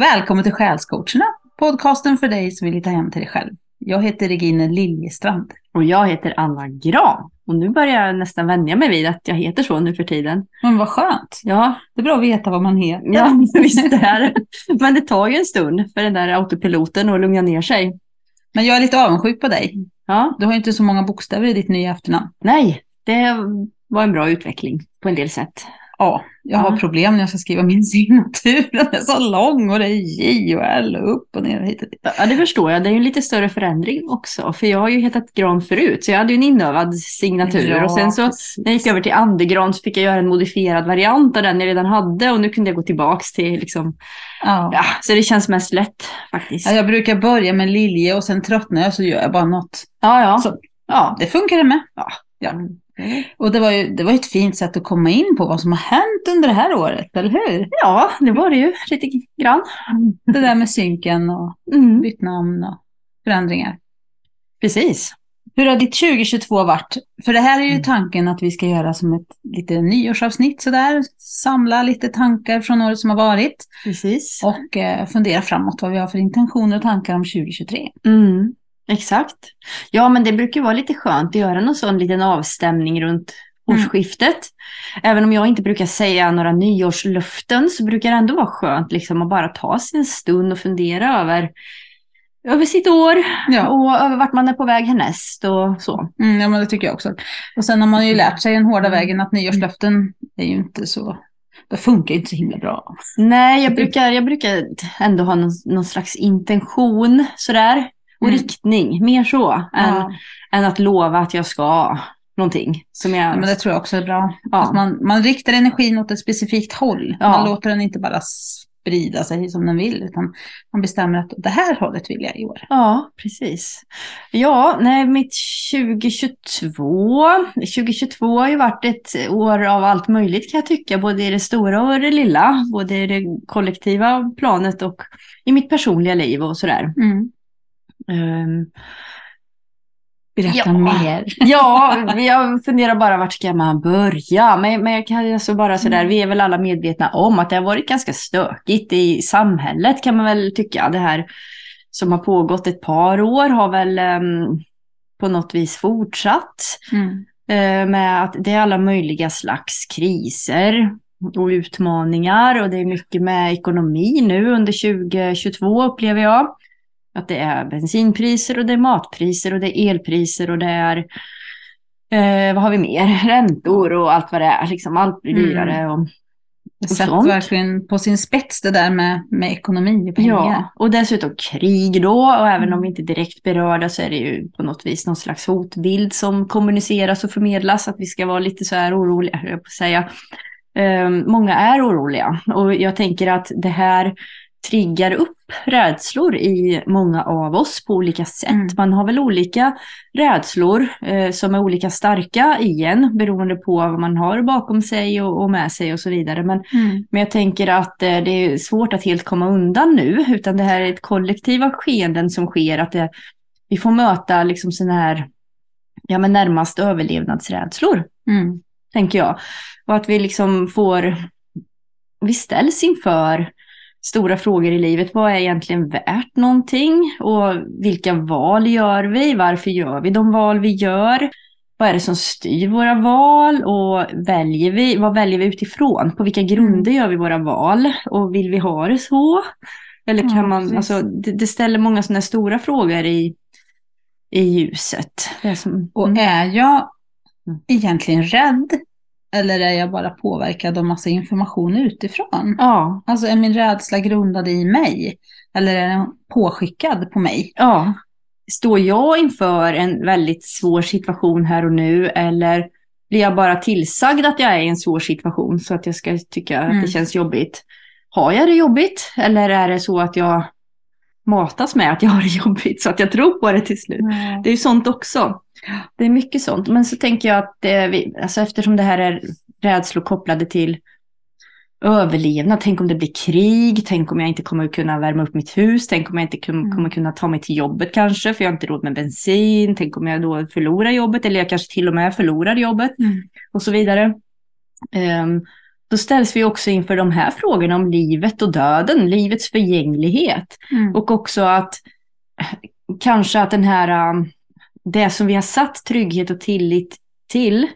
Välkommen till Själscoacherna, podcasten för dig som vill hitta hem till dig själv. Jag heter Regine Liljestrand. Och jag heter Anna Gran. Och nu börjar jag nästan vänja mig vid att jag heter så nu för tiden. Men vad skönt. Ja, Det är bra att veta vad man heter. ja visst det är Men det tar ju en stund för den där autopiloten att lugna ner sig. Men jag är lite avundsjuk på dig. Ja, Du har ju inte så många bokstäver i ditt nya efternamn. nej, det var en bra utveckling på en del sätt. Ja, jag har problem när jag ska skriva min signatur. Den är så lång och det är J och L och upp och ner och hit och dit. Ja, det förstår jag. Det är ju en lite större förändring också. För jag har ju hetat Gran förut, så jag hade ju en inövad signatur. Ja, och sen så precis. när jag gick över till Andegran så fick jag göra en modifierad variant av den jag redan hade. Och nu kunde jag gå tillbaks till liksom, Ja. ja, så det känns mest lätt faktiskt. Ja, Jag brukar börja med Lilje och sen tröttnar jag så gör jag bara något. Ja, ja. Så. ja. Det funkar det med. Ja. Ja. Och det var ju det var ett fint sätt att komma in på vad som har hänt under det här året, eller hur? Ja, det var det ju lite grann. Det där med synken och Mm. bytt namn och förändringar. Precis. Hur har ditt 2022 varit? För det här är ju Mm. tanken att vi ska göra som ett lite nyårsavsnitt sådär. Samla lite tankar från året som har varit Precis. och eh, fundera framåt vad vi har för intentioner och tankar om 2023. Mm. Exakt. Ja, men det brukar vara lite skönt att göra någon sån liten avstämning runt Mm. årsskiftet. Även om jag inte brukar säga några nyårslöften så brukar det ändå vara skönt liksom att bara ta sig en stund och fundera över, över sitt år Ja. och över vart man är på väg härnäst och så. Mm, ja, men det tycker jag också. Och sen har man ju lärt sig den hårda Mm. vägen att nyårslöften är ju inte så, det funkar inte så himla bra. Nej, jag brukar, jag brukar ändå ha någon, någon slags intention sådär. Och Mm. riktning, mer så. Än, Ja, än att lova att jag ska någonting. Som jag, men det tror jag också är bra. Ja. Att man, man riktar energin åt ett specifikt håll. Ja. Man låter den inte bara sprida sig som den vill, utan man bestämmer att det här hållet vill jag i år. Ja, precis. Ja, nej, mitt 2022. 2022 har ju varit ett år av allt möjligt kan jag tycka, både i det stora och det lilla, både i det kollektiva planet och i mitt personliga liv och sådär. Mm. Ehm, Berätta Ja. mer. ja, jag funderar bara vart ska man börja? Men, men jag kan alltså bara sådär, vi är väl alla medvetna om att det har varit ganska stökigt i samhället kan man väl tycka. Det här som har pågått ett par år har väl ehm, på något vis fortsatt. Mm. Eh, med att det är alla möjliga slags kriser och utmaningar och det är mycket med ekonomi nu under 2022 upplever jag. Att det är bensinpriser och det är matpriser och det är elpriser och det är eh, vad har vi mer? Räntor och allt vad det är. Liksom, allt blir Mm. dyrare. Och, Det Och sätter sånt. verkligen på sin spets det där med, med ekonomi och pengar. ja, och dessutom krig då. Och även Mm. om vi inte är direkt berörda så är det ju på något vis någon slags hotbild som kommuniceras och förmedlas. Att vi ska vara lite så här oroliga, jag på säga. Ehm, många är oroliga och jag tänker att det här triggar upp rädslor i många av oss på olika sätt. Mm. Man har väl olika rädslor eh, som är olika starka i en beroende på vad man har bakom sig och, och med sig och så vidare. Men Mm. men jag tänker att eh, det är svårt att helt komma undan nu, utan det här är ett kollektiva skeenden som sker, att det, vi får möta liksom sådana här, ja men närmast överlevnadsrädslor, Mm. tänker jag. Och att vi liksom får, vi ställs inför stora frågor i livet. Vad är egentligen värt någonting? Och vilka val gör vi? Varför gör vi de val vi gör? Vad är det som styr våra val? Och väljer vi, vad väljer vi utifrån? På vilka grunder gör vi våra val? Och vill vi ha det så? Eller kan Ja, man, alltså, det, det ställer många sådana stora frågor i, i ljuset. Som, Och mm. är jag Mm. egentligen rädd? Eller är jag bara påverkad av massa information utifrån? Ja, Alltså är min rädsla grundad i mig? Eller är den påskickad på mig? Ja. Står jag inför en väldigt svår situation här och nu eller blir jag bara tillsagd att jag är i en svår situation så att jag ska tycka att Mm. det känns jobbigt? Har jag det jobbigt eller är det så att jag matas med att jag har det jobbigt så att jag tror på det till slut? Det är ju sånt också. Det är mycket sånt. Men så tänker jag att det, vi, alltså eftersom det här är rädslor kopplade till överlevnad. Tänk om det blir krig. Tänk om jag inte kommer kunna värma upp mitt hus. Tänk om jag inte Mm. kommer kunna ta mig till jobbet kanske, för jag har inte råd med bensin. Tänk om jag då förlorar jobbet, eller jag kanske till och med förlorar jobbet Mm. och så vidare. Ehm, då ställs vi också inför de här frågorna om livet och döden, livets förgänglighet. Mm. Och också att kanske att den här, um, det som vi har satt trygghet och tillit till,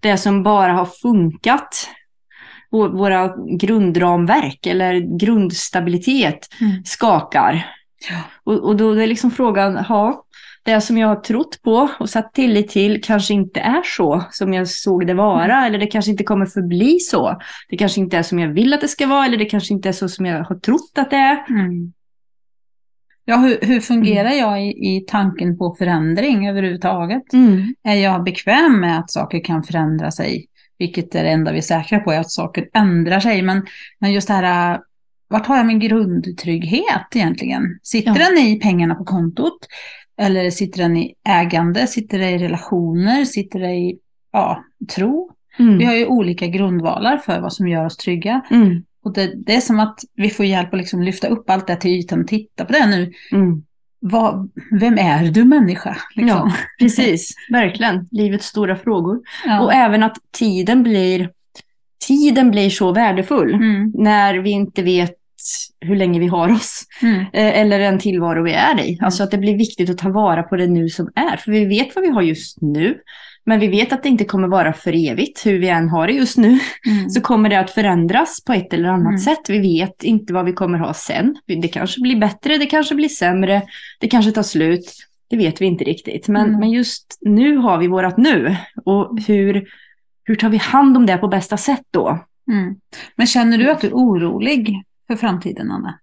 det som bara har funkat, vå- våra grundramverk eller grundstabilitet Mm. skakar. Ja. Och, och då är liksom frågan, ja, det som jag har trott på och satt tillit till kanske inte är så som jag såg det vara, eller det kanske inte kommer förbli så. Det kanske inte är som jag vill att det ska vara, eller det kanske inte är så som jag har trott att det är. Mm. Ja, hur, hur fungerar jag i, i tanken på förändring överhuvudtaget? Är jag bekväm med att saker kan förändra sig? Vilket är det enda vi är säkra på, är att saker ändrar sig. Men, men just det här, vart har jag min grundtrygghet egentligen? Sitter Ja. den i pengarna på kontot? Eller sitter den i ägande? Sitter det i relationer? Sitter det i ja, tro? Mm. Vi har ju olika grundvalar för vad som gör oss trygga. Mm. Och det, det är som att vi får hjälp att liksom lyfta upp allt det till ytan och titta på det nu. Mm. Vad, vem är du människa? Liksom? Ja, precis. Verkligen. Livets stora frågor. Ja. Och även att tiden blir, tiden blir så värdefull Mm, när vi inte vet hur länge vi har oss. mm, eh, Eller den tillvaro vi är i. Alltså att det blir viktigt att ta vara på det nu som är. För vi vet vad vi har just nu. Men vi vet att det inte kommer vara för evigt. Hur vi än har det just nu mm. så kommer det att förändras på ett eller annat Mm. sätt. Vi vet inte vad vi kommer ha sen. Det kanske blir bättre, det kanske blir sämre, det kanske tar slut. Det vet vi inte riktigt. Men, Mm. men just nu har vi vårat nu. Och hur, hur tar vi hand om det på bästa sätt då? Mm. Men känner du att du är orolig för framtiden, Anna?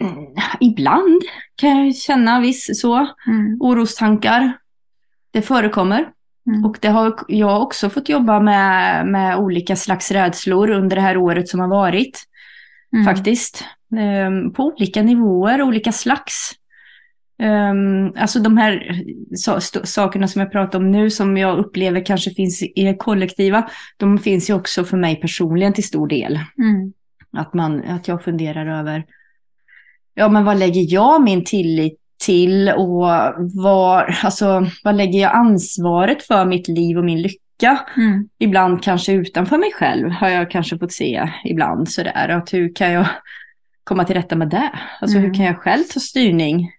Mm, ibland kan jag känna viss så. Mm. orostankar. Det förekommer. Mm. Och det har jag också fått jobba med, med olika slags rädslor under det här året som har varit. Mm. Faktiskt. Ehm, på olika nivåer, olika slags. Um, alltså de här st- sakerna som jag pratar om nu som jag upplever kanske finns i kollektiva. De finns ju också för mig personligen till stor del. Mm. Att, man, att jag funderar över, ja men vad lägger jag min tillit till och var, alltså, vad lägger jag ansvaret för mitt liv och min lycka? Mm. Ibland kanske utanför mig själv har jag kanske fått se ibland sådär. Att hur kan jag komma till rätta med det? Alltså Mm. hur kan jag själv ta styrning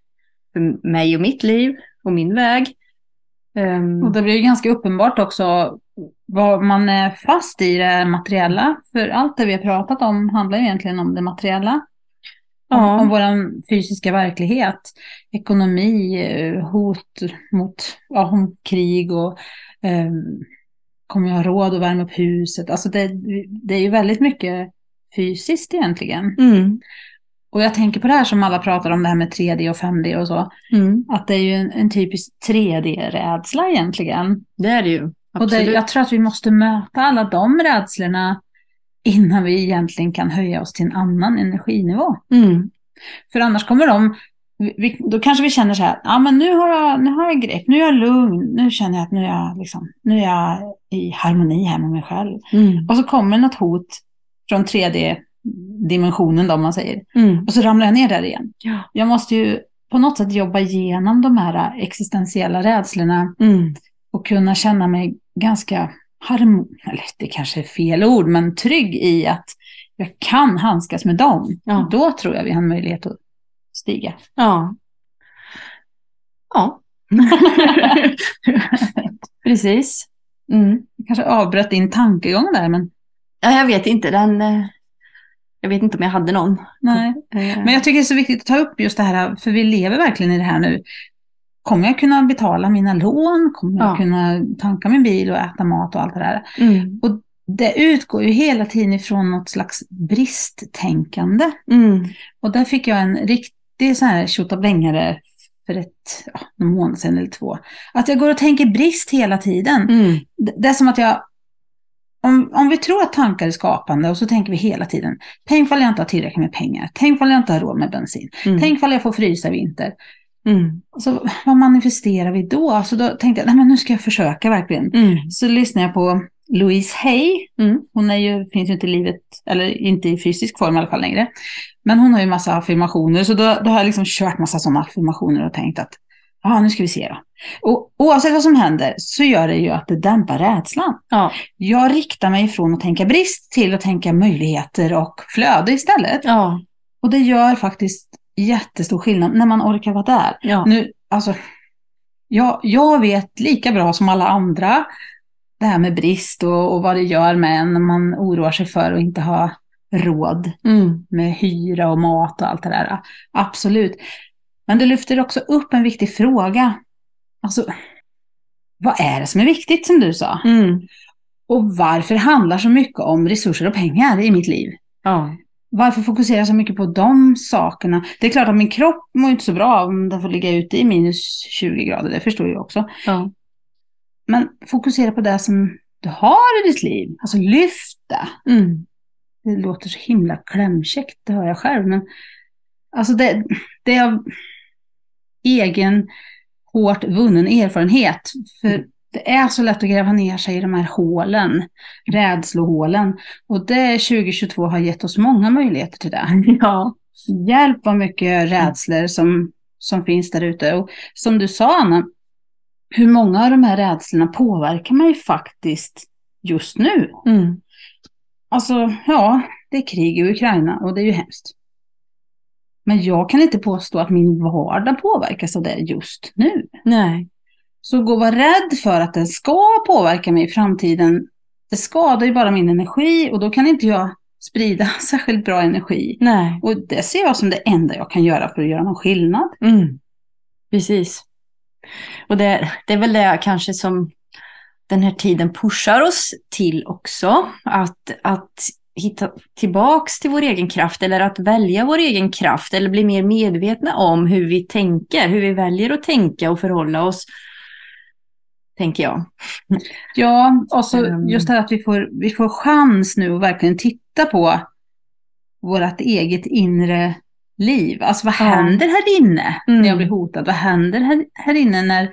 för mig och mitt liv och min väg? Ehm, Och det blir ju ganska uppenbart också vad man är fast i det materiella. För allt det vi har pratat om handlar egentligen om det materiella. Om, Ja. om vår fysiska verklighet. Ekonomi, eh, hot mot ja, om krig och eh, kommer jag ha råd att värma upp huset? Alltså det, det är ju väldigt mycket fysiskt egentligen. mm, Och jag tänker på det här som alla pratar om, det här med 3D och 5D och så. mm, Att det är ju en, en typisk 3D-rädsla egentligen. det är det ju. Och det, Absolut. jag tror att vi måste möta alla de rädslorna innan vi egentligen kan höja oss till en annan energinivå. Mm, För annars kommer de, vi, då kanske vi känner så här, ja men nu har, jag, nu har jag grepp, nu är jag lugn, nu känner jag att nu är jag, liksom, nu är jag i harmoni här med mig själv. mm, Och så kommer något hot från 3D-dimensionen då, om man säger. mm. Och så ramlar jag ner där igen. Ja. Jag måste ju på något sätt jobba igenom de här existentiella rädslorna Mm. och kunna känna mig ganska harmon, eller det kanske är fel ord, men trygg i att jag kan handskas med dem. Ja. Då tror jag vi har en möjlighet att stiga. Ja. Ja, precis. Mm. Jag kanske avbröt din tankegång där, men Ja, jag vet inte, den... eh, Jag vet inte om jag hade någon. nej. Eh, Men jag tycker det är så viktigt att ta upp just det här, för vi lever verkligen i det här nu. Kommer jag kunna betala mina lån? Kommer jag Ja. kunna tanka min bil och äta mat och allt det där? Mm. Och det utgår ju hela tiden ifrån något slags bristtänkande. Mm. Och där fick jag en riktig sån här tjottablängare för ett, ja, någon månad sedan eller två. Att jag går och tänker brist hela tiden. Mm. Det är som att jag, om, om vi tror att tankar är skapande och så tänker vi hela tiden, tänk ifall jag inte har tillräckligt med pengar, tänk ifall jag inte har råd med bensin, Mm. tänk ifall jag får frysa i vinter. Mm. Och så, vad manifesterar vi då? Så då tänkte jag, nej men nu ska jag försöka verkligen. Mm. Så lyssnade jag på Louise Hay. Mm. Hon är ju, finns ju inte i livet, eller inte i fysisk form i alla fall längre. Men hon har ju massa affirmationer, så då, då har jag liksom kört massa sådana affirmationer och tänkt att Ja, nu ska vi se då. Och oavsett vad som händer så gör det ju att det dämpar rädslan. Ja. Jag riktar mig ifrån att tänka brist till att tänka möjligheter och flöde istället. Ja. Och det gör faktiskt jättestor skillnad när man orkar vara där. Ja. Nu, alltså, jag, jag vet lika bra som alla andra det här med brist och, och vad det gör med en när man oroar sig för att inte ha råd Mm. med hyra och mat och allt det där. Absolut. Men det lyfter också upp en viktig fråga. Alltså, vad är det som är viktigt som du sa? Mm. Och varför handlar så mycket om resurser och pengar i mitt liv? Ja. Varför fokuserar jag så mycket på de sakerna? Det är klart att min kropp mår inte så bra om den får ligga ute i minus 20 grader, det förstår jag också. Ja. Men fokusera på det som du har i ditt liv. Alltså lyft det. Mm. Det låter så himla klämkäckt, det hör jag själv. Men alltså det, det är av egen hårt vunnen erfarenhet. För det är så lätt att gräva ner sig i de här hålen, rädslohålen. Och det 2022 har gett oss många möjligheter till det. Ja. Hjälp vad mycket rädslor som, som finns där ute. Och som du sa Anna, hur många av de här rädslorna påverkar mig faktiskt just nu? Mm. Alltså, ja, det är krig i Ukraina och det är ju hemskt. Men jag kan inte påstå att min vardag påverkas av det just nu. Nej. Så gå och var rädd för att det ska påverka mig i framtiden. Det skadar ju bara min energi och då kan inte jag sprida särskilt bra energi. Nej. Och det ser jag som det enda jag kan göra för att göra någon skillnad. Mm. Precis. Och det, det är väl det kanske som den här tiden pushar oss till också. Att, att hitta tillbaks till vår egen kraft eller att välja vår egen kraft eller bli mer medvetna om hur vi tänker, hur vi väljer att tänka och förhålla oss. Tänker jag. Ja, och så Mm. just det här att vi får, vi får chans nu att verkligen titta på vårt eget inre liv. Alltså vad händer här inne Mm. när jag blir hotad? Vad händer här, här inne när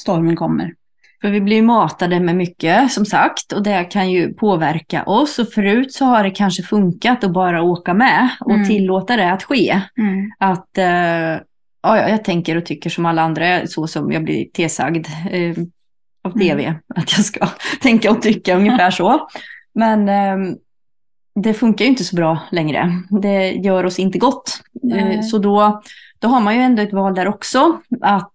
stormen kommer? För vi blir matade med mycket som sagt och det kan ju påverka oss. Och förut så har det kanske funkat att bara åka med och Mm. tillåta det att ske. Mm. Att eh, ja, ja, jag tänker och tycker som alla andra, så som jag blir tillsagd eh, av tv. Att jag ska tänka och tycka ungefär så. Men eh, det funkar ju inte så bra längre. Det gör oss inte gott. Eh, så då, då har man ju ändå ett val där också. Att,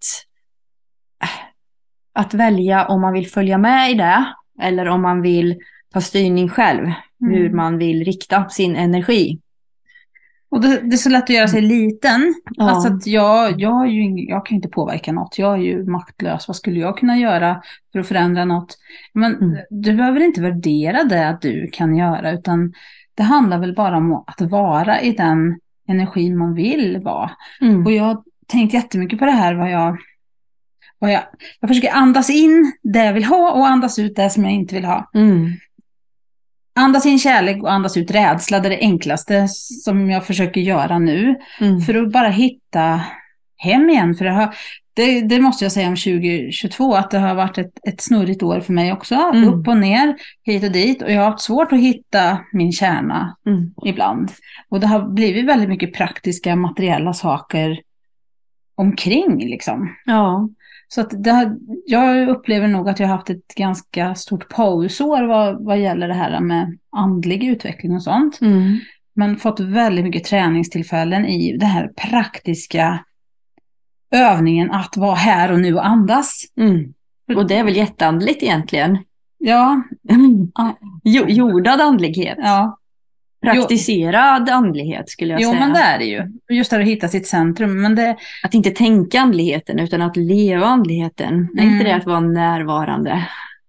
att välja om man vill följa med i det. Eller om man vill ta styrning själv. Hur Mm. man vill rikta sin energi. Och det, det är så lätt att göra sig liten. Ja. Alltså att jag, jag, ju jag kan ju inte påverka något. Jag är ju maktlös. Vad skulle jag kunna göra för att förändra något? Men Mm. du behöver inte värdera det att du kan göra. Utan det handlar väl bara om att vara i den energin man vill vara. Mm. Och jag har tänkt jättemycket på det här. Vad jag, vad jag, jag försöker andas in det jag vill ha och andas ut det som jag inte vill ha. Mm. Andas in kärlek och andas ut rädsla. Det är det enklaste som jag försöker göra nu. Mm. För att bara hitta hem igen. För det, har, det, det måste jag säga om 2022, att det har varit ett, ett snurrigt år för mig också. Mm. Upp och ner, hit och dit. Och jag har haft svårt att hitta min kärna Mm. ibland. Och det har blivit väldigt mycket praktiska, materiella saker omkring liksom. Ja. Så att det har, jag upplever nog att jag har haft ett ganska stort pausår vad, vad gäller det här med andlig utveckling och sånt. Mm. Men fått väldigt mycket träningstillfällen i det här praktiska övningen att vara här och nu och andas. Mm. Och det är väl jätteandligt egentligen. Ja. Jo, jordad andlighet. ja. Praktiserad andlighet skulle jag Jo, säga. men det är det ju. Just det att hitta sitt centrum. Men det, Att inte tänka andligheten utan att leva andligheten. Är Mm. inte det att vara närvarande?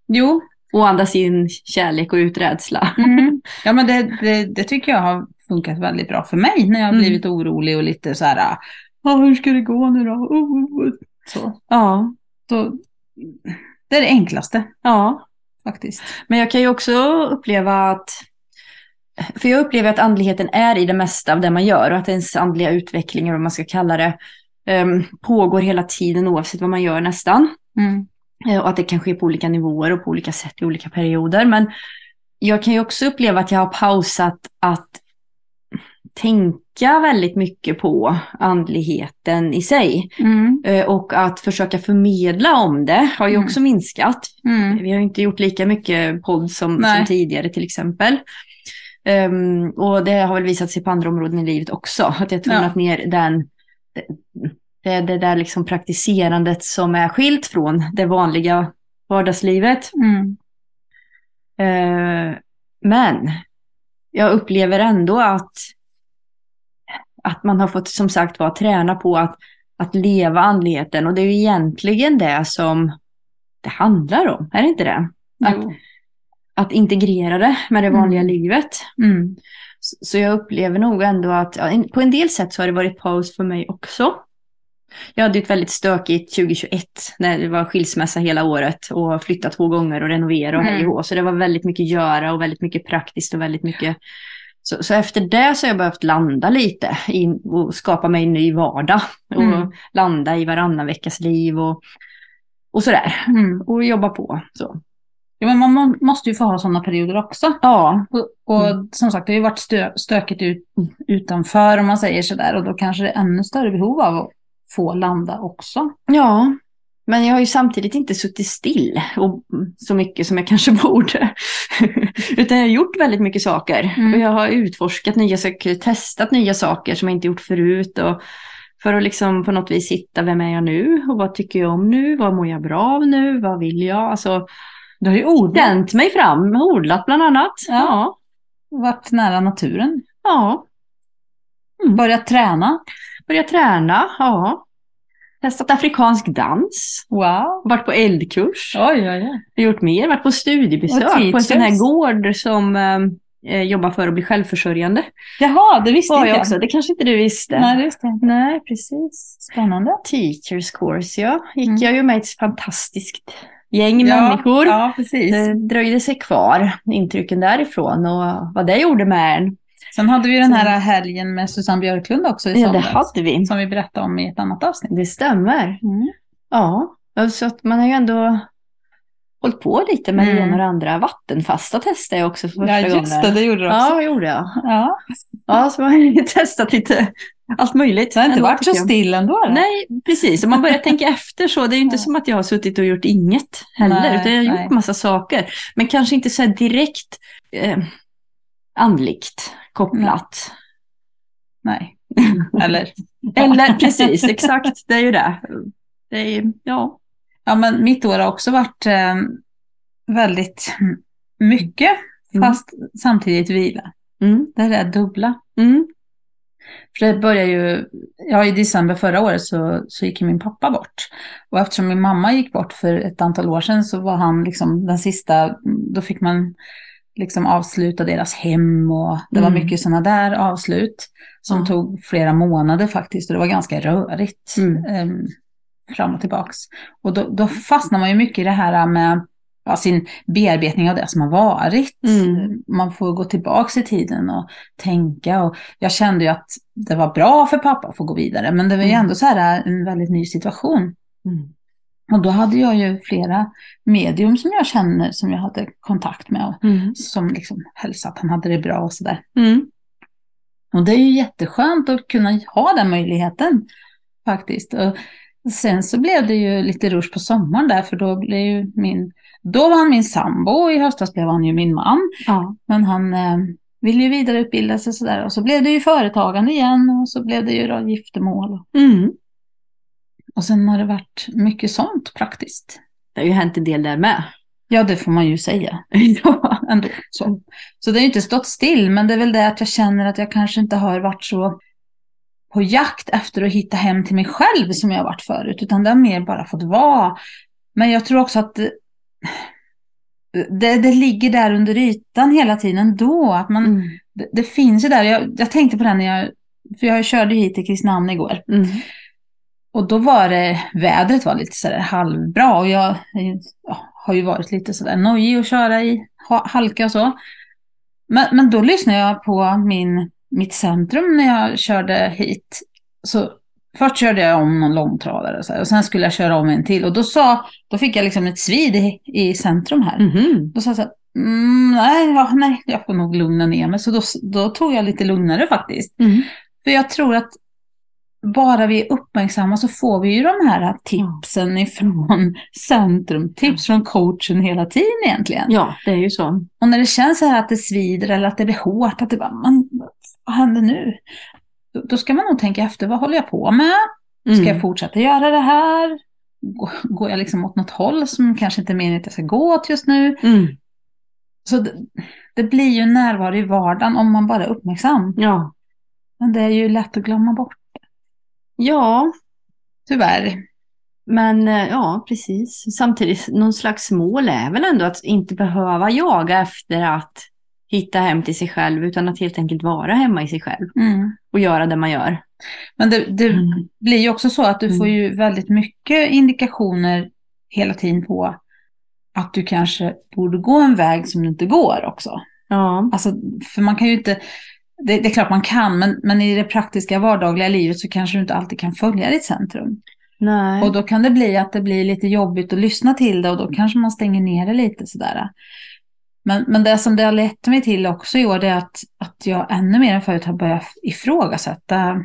jo, Och andas in kärlek och ut rädsla. mm. ja, men det, det, det tycker jag har funkat väldigt bra för mig när jag har Mm. blivit orolig och lite så här, ah, hur ska det gå nu då? Oh, oh, oh. Så, Ja. så det är det enklaste ja. faktiskt. Men jag kan ju också uppleva att för jag upplever att andligheten är i det mesta av det man gör och att ens andliga utveckling, eller vad man ska kalla det, em, pågår hela tiden oavsett vad man gör nästan. Mm. Eh, Och att det kan ske på olika nivåer och på olika sätt i olika perioder. Men jag kan ju också uppleva att jag har pausat att tänka väldigt mycket på andligheten i sig. Mm. Eh, Och att försöka förmedla om det har ju Mm. också minskat. Mm. Vi har ju inte gjort lika mycket podd som, som tidigare till exempel. Ehm, och det har väl visat sig på andra områden i livet också. Att jag tonat ner den, det, det, där liksom praktiserandet som är skilt från det vanliga vardagslivet. Mm. Eh, men jag upplever ändå att, att man har fått som sagt vara träna på att, att leva andligheten. Och det är ju egentligen det som det handlar om, är det inte det? Att. Att integrera det med det vanliga Mm. livet. Mm. Så så jag upplever nog ändå att ja, på en del sätt så har det varit paus för mig också. Jag hade ett väldigt stökigt 2021 när det var skilsmässa hela året och flytta två gånger och renovera och hej Mm. och hå. Så det var väldigt mycket göra och väldigt mycket praktiskt och väldigt mycket. Så, så efter det så har jag behövt landa lite i, och skapa mig en ny vardag. Och Mm. landa i varannan veckas liv och, och sådär. Mm. Och jobba på. Så. Ja, men man må, måste ju få ha sådana perioder också. Ja, Och, och Mm. som sagt, det har ju varit stö, stökigt ut, utanför om man säger sådär. Och då kanske det är ännu större behov av att få landa också. Ja, men jag har ju samtidigt inte suttit still och så mycket som jag kanske borde. Utan jag har gjort väldigt mycket saker. Mm. Och jag har utforskat nya saker, testat nya saker som jag inte gjort förut. Och för att liksom på något vis hitta vem är jag nu och vad tycker jag om nu, vad mår jag bra av nu, vad vill jag? Alltså, Du har ju odlat, känt mig fram, odlat bland annat. Ja. Ja, varit nära naturen, ja. börjat träna. Börjat träna, ja. Testat afrikansk dans, Wow! varit på eldkurs. Oj, oj, oj. Gjort mer, varit på studiebesök på en sån här gård som eh, jobbar för att bli självförsörjande. Jaha, det visste inte jag också, det kanske inte du visste. Nej, det visste jag. Nej, precis. Spännande. Teachers course, ja. Gick Mm. jag ju med ett fantastiskt gäng människor. Ja, precis. Det dröjde sig kvar, intrycken därifrån och vad det gjorde med en. Sen hade vi den här helgen med Susanne Björklund också i Ja, det somras. hade vi. Som vi berättade om i ett annat avsnitt. Det stämmer. Ja, så att man har ju ändå hållit på lite med det Mm. ena och det andra. Vattenfasta testade jag också för första Ja, just gången. det, det gjorde du också. Ja, gjorde jag. Ja. Ja, så har jag testat lite allt möjligt. Det har inte varit så still ändå. då? Nej, precis. Om man börjar tänka efter så, det är ju inte som att jag har suttit och gjort inget heller, Nej, utan jag har gjort nej. massa saker. Men kanske inte så här direkt eh, andligt kopplat. Nej. Eller? Eller precis, exakt, det är ju det. Det är, ja. Ja, men mitt år har också varit eh, väldigt mycket, Mm. fast samtidigt vila. Mm, Det är det dubbla. mm, För det började ju, ja i december förra året så, så gick min pappa bort. Och eftersom min mamma gick bort för ett antal år sedan så var han liksom den sista, då fick man liksom avsluta deras hem och det var Mm. mycket sådana där avslut som Ja. tog flera månader faktiskt och det var ganska rörigt Mm. em, fram och tillbaks. Och då, då fastnar man ju mycket i det här med ja, sin bearbetning av det som har varit. Mm. Man får gå tillbaks i tiden och tänka och jag kände ju att det var bra för pappa att få gå vidare men det var ju Mm. ändå så här en väldigt ny situation. mm, Och då hade jag ju flera medium som jag känner som jag hade kontakt med och mm, som liksom hälsade att han hade det bra och sådär. mm, Och det är ju jätteskönt att kunna ha den möjligheten faktiskt. Och sen så blev det ju lite rush på sommaren där för då blev ju min, då var han min sambo och i höstas blev han ju min man. ja. Men han eh, ville ju vidareutbilda sig sådär och så blev det ju företagande igen och så blev det ju då giftermål. Mm. Och sen har det varit mycket sånt praktiskt. Det har ju hänt en del där med. Ja, det får man ju säga ja. ändå. Så, så det har ju inte stått still, men det är väl det att jag känner att jag kanske inte har varit så på jakt efter att hitta hem till mig själv som jag varit förut, utan det har mer bara fått vara. Men jag tror också att det, det, ligger där under ytan hela tiden då, att man, Mm. det, det finns ju där. Jag, jag tänkte på det när jag, för jag körde hit till Kristinehamn igår. Mm. Och då var det, vädret var lite sådär halvbra och jag är ju- ja, har ju varit lite sådär nojig att köra i ha- halka och så. Men, men då lyssnade jag på min, mitt centrum när jag körde hit. Så först körde jag om någon långtradare och, så här, och sen skulle jag köra om en till. Och då, sa, då fick jag liksom ett svid i, i centrum här. Mhm. Då sa jag så här, mm, nej, ja, nej, jag får nog lugna ner mig. Så då, då tog jag lite lugnare faktiskt. Mm. För jag tror att bara vi är uppmärksamma så får vi ju de här tipsen ifrån centrum, tips från coachen hela tiden egentligen. Ja, det är ju så. Och när det känns så här att det svider eller att det blir hårt, att det bara, man, vad händer nu? Då, ska man nog tänka efter, vad håller jag på med? Mm. Ska jag fortsätta göra det här? Gå- Går jag liksom åt något håll som kanske inte är meningen att jag ska gå åt just nu? Mm. Så det, det blir ju närvaro i vardagen om man bara är uppmärksam. Ja. Men det är ju lätt att glömma bort, ja, tyvärr. men eh, ja, precis. Samtidigt, någon slags mål är väl ändå att inte behöva jaga efter att hitta hem till sig själv, utan att helt enkelt vara hemma i sig själv Mm. och göra det man gör. Men det, det Mm. blir ju också så att du Mm. får ju väldigt mycket indikationer hela tiden på att du kanske borde gå en väg som du inte går också. Ja. Alltså, för man kan ju inte, det, det är klart man kan, men, men i det praktiska vardagliga livet så kanske du inte alltid kan följa ditt centrum. Nej. Och då kan det bli att det blir lite jobbigt att lyssna till det och då kanske man stänger ner det lite sådär. Men, men det som det har lett mig till också i år är att, att jag ännu mer än förut har börjat ifrågasätta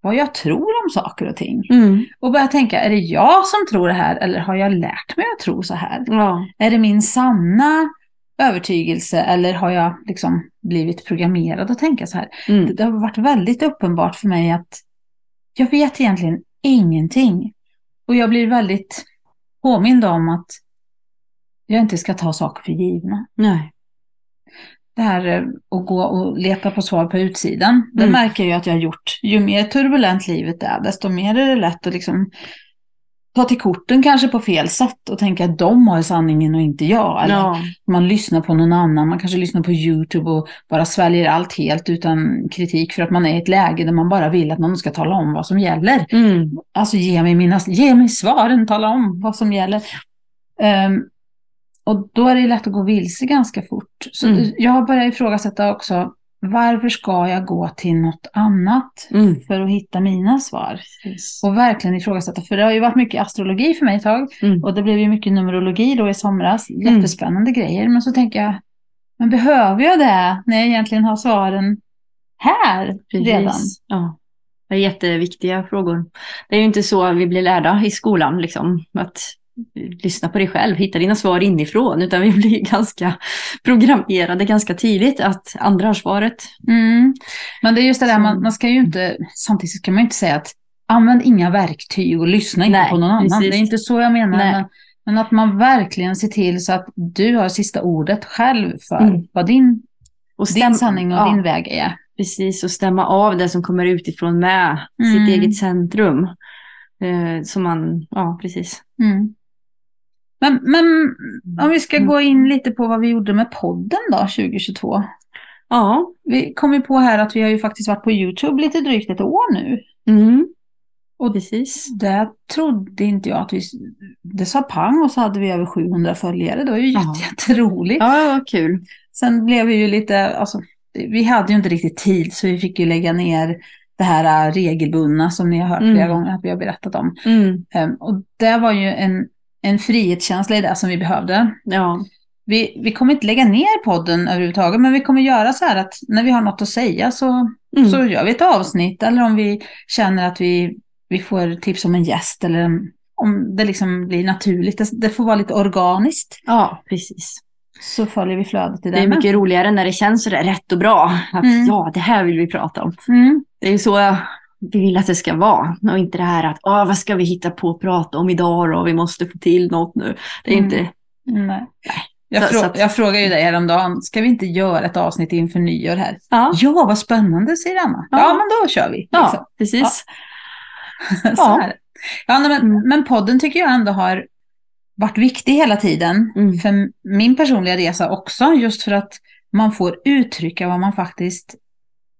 vad jag tror om saker och ting. Mm. Och börja tänka, är det jag som tror det här eller har jag lärt mig att tro så här? Ja. Är det min sanna övertygelse eller har jag liksom blivit programmerad att tänka så här? Mm. Det, det har varit väldigt uppenbart för mig att jag vet egentligen ingenting. Och jag blir väldigt påmind om att jag inte ska ta saker för givna. Nej. Det här eh, att gå och leta på svar på utsidan, det Mm. märker jag att jag har gjort. Ju mer turbulent livet är, desto mer är det lätt att liksom ta till korten kanske på fel sätt och tänka att de har sanningen och inte jag. Eller Ja. man lyssnar på någon annan, man kanske lyssnar på YouTube och bara sväljer allt helt utan kritik för att man är i ett läge där man bara vill att någon ska tala om vad som gäller. Mm. Alltså ge mig, mina, ge mig svaren, tala om vad som gäller. Ehm, och då är det lätt att gå vilse ganska fort. Så Mm. jag har börjat ifrågasätta också, varför ska jag gå till något annat Mm. för att hitta mina svar? Och verkligen ifrågasätta, för det har ju varit mycket astrologi för mig ett tag. Mm. Och det blev ju mycket numerologi då i somras. Jättespännande grejer. Men så tänker jag, men behöver jag det när jag egentligen har svaren här redan? Precis. Ja. Det är jätteviktiga frågor. Det är ju inte så vi blir lärda i skolan, liksom, att lyssna på dig själv, hitta dina svar inifrån, utan vi blir ganska programmerade ganska tidigt att andra har svaret. Mm. Men det är just det där, man, man ska ju inte, samtidigt ska man ju inte säga att använd inga verktyg och lyssna inte Nej, på någon annan. precis. Det är inte så jag menar. Men, men att man verkligen ser till så att du har sista ordet själv för Mm. vad din, Och din stäm- sanning och ja, din väg är. Precis, och stämma av det som kommer utifrån med Mm. sitt eget centrum. Eh, som man, ja precis. Mm. Men, men om vi ska Mm. gå in lite på vad vi gjorde med podden då 2022. Ja. Vi kom ju på här att vi har ju faktiskt varit på YouTube lite drygt ett år nu. Mm. Och- precis. Det trodde inte jag att vi... Det sa pang och så hade vi över 700 följare. Det var ju jätte, jätteroligt. Ja, vad kul. Sen blev vi ju lite... Alltså, vi hade ju inte riktigt tid så vi fick ju lägga ner det här äh, regelbundna som ni har hört Mm. flera gånger att vi har berättat om. Mm. Ehm, och det var ju en, en frihetskänsla i det som vi behövde. Ja. Vi, vi kommer inte lägga ner podden överhuvudtaget, men vi kommer göra så här att när vi har något att säga så, Mm. så gör vi ett avsnitt. Eller om vi känner att vi, vi får tips om en gäst eller en- om det liksom blir naturligt. Det, det får vara lite organiskt. ja, precis. Så följer vi flödet i det. Det är mycket roligare när det känns rätt och bra. Att Mm. ja, det här vill vi prata om. Mm. Det är ju så vi vill att det ska vara. Och inte det här att, åh, vad ska vi hitta på att prata om idag och vi måste få till något nu. Det är Mm. inte, Nej. Jag, Så- frå- så att- jag frågade ju dig häromdagen, ska vi inte göra ett avsnitt inför nyår här? ja, Ja, vad spännande, säger Anna. Ja, Ja. men då kör vi. ja liksom. precis. Så Ja. är det. Ja, men, Mm. men podden tycker jag ändå har varit viktig hela tiden. Mm. För min personliga resa också, just för att man får uttrycka vad man faktiskt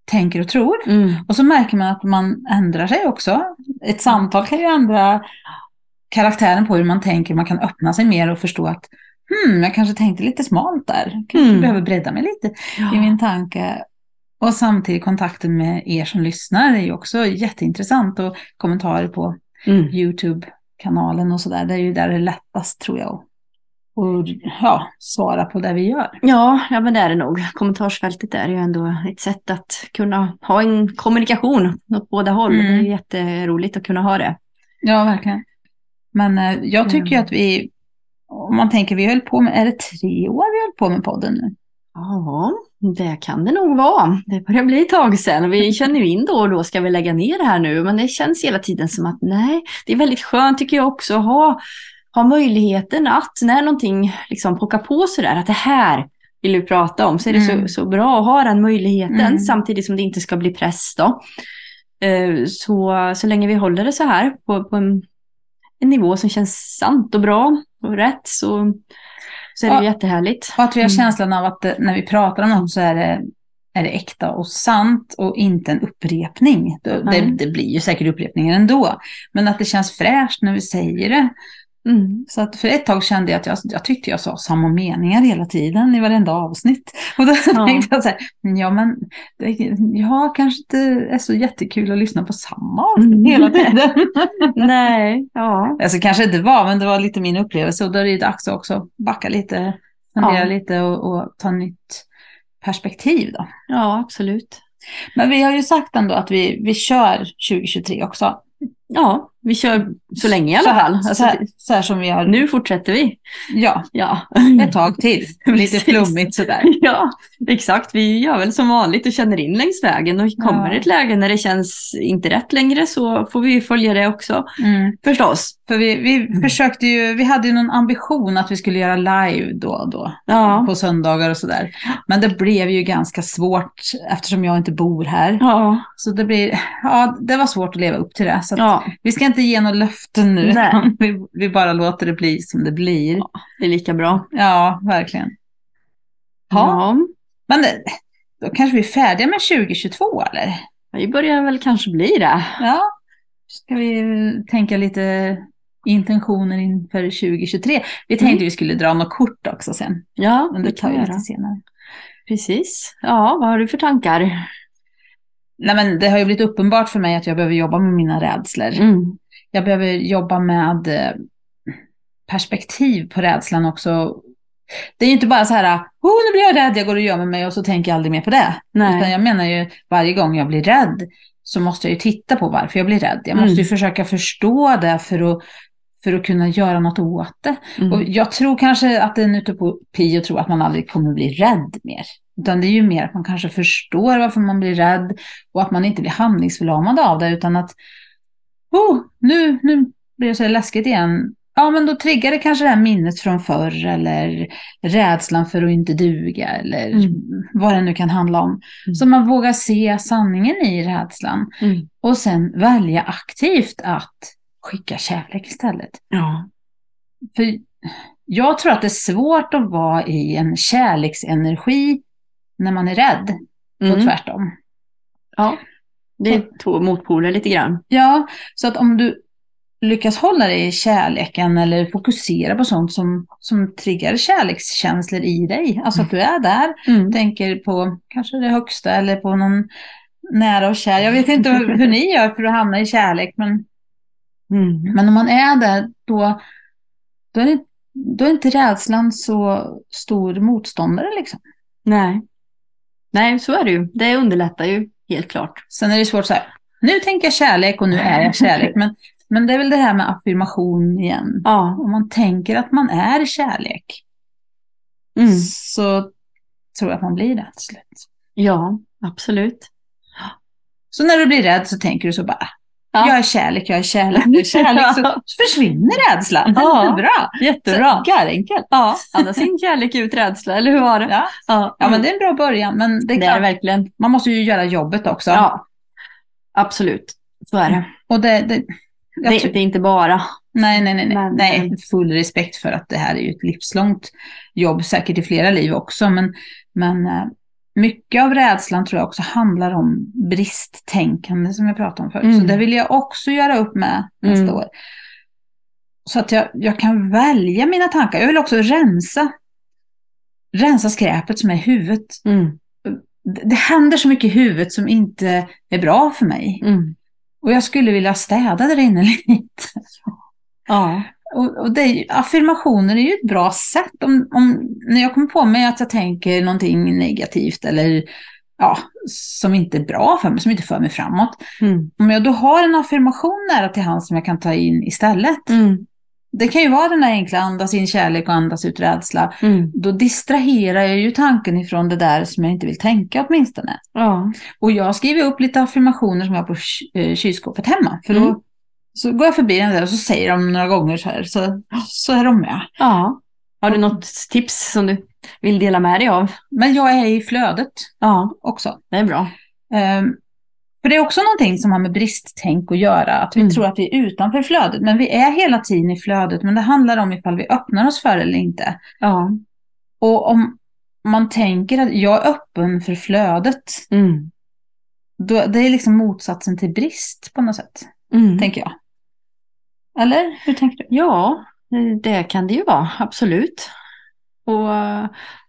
tänker och tror. Mm. Och så märker man att man ändrar sig också. Ett samtal kan ju ändra karaktären på hur man tänker. Man kan öppna sig mer och förstå att hmm, jag kanske tänkte lite smalt där. Kanske Mm. behöver bredda mig lite i Ja. min tanke. Och samtidigt kontakten med er som lyssnar är ju också jätteintressant och kommentarer på mm. YouTube-kanalen och sådär. Det är ju där det är lättast tror jag och ja, svara på det vi gör. Ja, ja, men det är det nog. Kommentarsfältet är ju ändå ett sätt att kunna ha en kommunikation åt båda håll. Mm. Det är jätteroligt att kunna ha det. Ja, verkligen. Men eh, jag tycker mm. att vi, om man tänker, vi höll på med, är det tre år vi höll på med podden nu? Ja, det kan det nog vara. Det börjar bli ett tag sedan. Vi känner ju in då och då, ska vi lägga ner det här nu? Men det känns hela tiden som att nej, det är väldigt skönt tycker jag också att ha, ha möjligheten att när någonting liksom pockar på sådär, att det här vill du prata om, så är det mm. så, så bra att ha den möjligheten mm. samtidigt som det inte ska bli press då. Eh, så, så länge vi håller det så här på, på en, en nivå som känns sant och bra och rätt så så är det ja. jättehärligt. Och att vi har mm. känslan av att när vi pratar om något så är det, är det äkta och sant och inte en upprepning. Det, det, det blir ju säkert upprepningar ändå. Men att det känns fräscht när vi säger det. Mm. Så att för ett tag kände jag att jag, jag tyckte jag sa samma meningar hela tiden i varenda avsnitt. Och då ja. tänkte jag så här, ja men det, ja, kanske inte är så jättekul att lyssna på samma avsnitt mm. hela tiden. Nej, ja. Alltså kanske inte var, men det var lite min upplevelse och då är det dags att också backa lite, fundera ja. lite och, och ta nytt perspektiv då. Ja, absolut. Men vi har ju sagt ändå att vi, vi kör 2023 också. Ja, vi kör så länge i alla fall. Alltså, så, här, så här som vi har. Nu fortsätter vi. Ja, ja. ett tag till. Lite flummigt sådär. Ja, exakt. Vi gör väl som vanligt och känner in längs vägen. Och kommer ja. ett läge när det känns inte rätt längre så får vi följa det också. Mm. Förstås. För vi, vi mm. försökte ju, vi hade ju någon ambition att vi skulle göra live då och då. Ja. På söndagar och sådär. Men det blev ju ganska svårt eftersom jag inte bor här. Ja. Så det blir, ja det var svårt att leva upp till det. Så ja. vi ska inte ge några löften nu. Nej. Vi, vi, bara låter det bli som det blir. Ja, det är lika bra. Ja, verkligen. Ja. ja. Men då kanske vi är färdiga med 2022 eller? Vi börjar väl kanske bli det. Ja. Ska vi tänka lite intentioner inför 2023? Vi tänkte mm. vi skulle dra något kort också sen. Ja, Men det tar vi lite senare. Precis. Ja, vad har du för tankar? Nej, men det har ju blivit uppenbart för mig att jag behöver jobba med mina rädslor. Mm jag behöver jobba med eh, perspektiv på rädslan också. Det är ju inte bara så här, oh, nu blir jag rädd, jag går och gömmer mig och så tänker jag aldrig mer på det. Nej. Utan jag menar ju, varje gång jag blir rädd så måste jag ju titta på varför jag blir rädd. Jag måste mm. ju försöka förstå det för att, för att kunna göra något åt det. Mm. Och jag tror kanske att det är en utopi att tro att man aldrig kommer bli rädd mer. Utan det är ju mer att man kanske förstår varför man blir rädd och att man inte blir handlingsförlamad av det, utan att oh, nu, nu blir det så läskigt igen. Ja, men då triggar det kanske det här minnet från förr eller rädslan för att inte duga eller mm. vad det nu kan handla om. Mm. Så man vågar se sanningen i rädslan mm. och sen välja aktivt att skicka kärlek istället. Ja. För jag tror att det är svårt att vara i en kärleksenergi när man är rädd och mm. tvärtom. Ja. Det är två motpoler lite grann. Ja, så att om du lyckas hålla dig i kärleken eller fokusera på sånt som, som triggar kärlekskänslor i dig. Alltså att du är där, mm. tänker på kanske det högsta eller på någon nära och kär. Jag vet inte hur ni gör för att hamna i kärlek, men, mm. men om man är där då, då, är det, då är inte rädslan så stor motståndare liksom. Nej. Nej, så är det ju. Det underlättar ju helt klart. Sen är det svårt så här, nu tänker jag kärlek och nu är jag kärlek. Men, men det är väl det här med affirmation igen. Ja. Om man tänker att man är kärlek mm. så tror jag att man blir det till slut. Ja, absolut. Så när du blir rädd så tänker du så bara, ja. jag är kärlek, jag är kärlek, är kärlek. Så, så försvinner rädslan. Ja. Jättebra. Jättebra. enkelt. Ja, andas in kärlek ut rädsla, eller hur var det? Ja. Ja. ja, men det är en bra början. Men det är, det är verkligen. Man måste ju göra jobbet också. Ja, absolut. Så är det. Och det, det, det, det är inte bara. Nej, nej, nej, nej. nej. Full respekt för att det här är ju ett livslångt jobb, säkert i flera liv också. Men, men eh, mycket av rädslan tror jag också handlar om bristtänkande som jag pratade om förut. Mm. Så det vill jag också göra upp med nästa mm. år. Så att jag, jag kan välja mina tankar. Jag vill också rensa, rensa skräpet som är i huvudet. Mm. det händer så mycket i huvudet som inte är bra för mig. Mm. Och jag skulle vilja städa där inne lite. Ja. Och, och ju- affirmationer är ju ett bra sätt. Om, om, när jag kommer på mig att jag tänker någonting negativt eller ja, som inte är bra för mig, som inte för mig framåt. Mm. Om jag då har en affirmation nära till hands som jag kan ta in istället. Mm. Det kan ju vara den där enkla andas in kärlek och andas ut rädsla. Mm. Då distraherar jag ju tanken ifrån det där som jag inte vill tänka åtminstone. Ja. Och jag skriver upp lite affirmationer som jag har på ky- kylskåpet hemma. För då Mm. Så går jag förbi den där och så säger de några gånger så här. Så, så är de med. ja. Har du något tips som du vill dela med dig av? Men jag är i flödet Ja, också. det är bra. Ehm, för det är också någonting som har med bristtänk att göra. Att vi Mm. tror att vi är utanför flödet. Men vi är hela tiden i flödet. Men det handlar om ifall vi öppnar oss för det eller inte. Ja. Och om man tänker att jag är öppen för flödet. Mm. Då, det är liksom motsatsen till brist på något sätt. Mm. Tänker jag. Eller hur tänker du? Ja, det kan det ju vara, absolut. Och,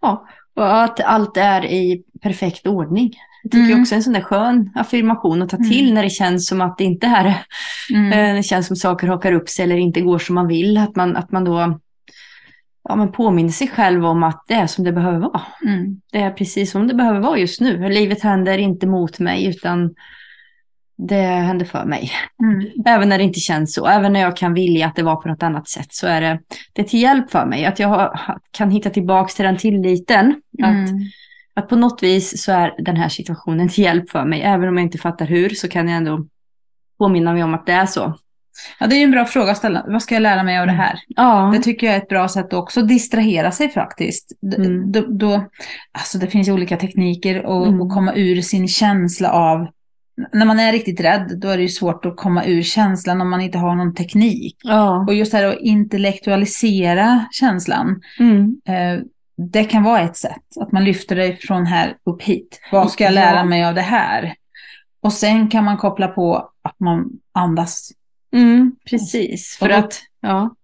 ja, och att allt är i perfekt ordning. Jag tycker Mm. också en sån där skön affirmation att ta till Mm. när det känns som att det inte är Mm. Eh, Det känns som saker hakar upp sig eller inte går som man vill. Att man, att man då ja, man påminner sig själv om att det är som det behöver vara. Mm. Det är precis som det behöver vara just nu. Livet händer inte mot mig utan det händer för mig. Mm. Även när det inte känns så. Även när jag kan vilja att det var på något annat sätt så är det, det är till hjälp för mig. Att jag har- kan hitta tillbaka till den tilliten. Att, Mm. att på något vis så är den här situationen till hjälp för mig. Även om jag inte fattar hur så kan jag ändå påminna mig om att det är så. Ja, det är ju en bra fråga att ställa. Vad ska jag lära mig av det här? Ja. Det tycker jag är ett bra sätt att också distrahera sig faktiskt. Mm. Då, då, alltså det finns ju olika tekniker och, Mm. och komma ur sin känsla av... När man är riktigt rädd, då är det ju svårt att komma ur känslan om man inte har någon teknik. Ja. Och just det här att intellektualisera känslan, Mm. eh, det kan vara ett sätt. Att man lyfter det från här upp hit. Vad ska jag lära mig av det här? Och sen kan man koppla på att man andas. Mm, precis. För då- att, ja.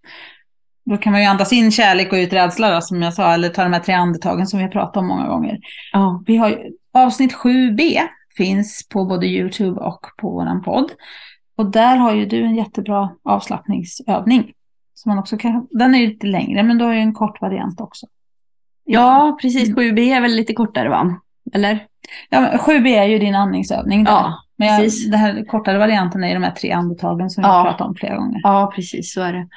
Då kan man ju andas in kärlek och ut rädsla då, som jag sa, eller ta de här tre andetagen som vi har pratat om många gånger. ja. Vi har avsnitt 7b finns på både YouTube och på vår podd. Och där har ju du en jättebra avslappningsövning. Som man också kan, den är ju lite längre, men du har ju en kort variant också. Ja, precis. Mm. 7B är väl lite kortare va? Eller? Ja, men 7b är ju din andningsövning. Där. Ja, men jag, precis. den här kortare varianten är ju de här tre andetagen som vi Ja. har pratat om flera gånger. Ja, precis så är det.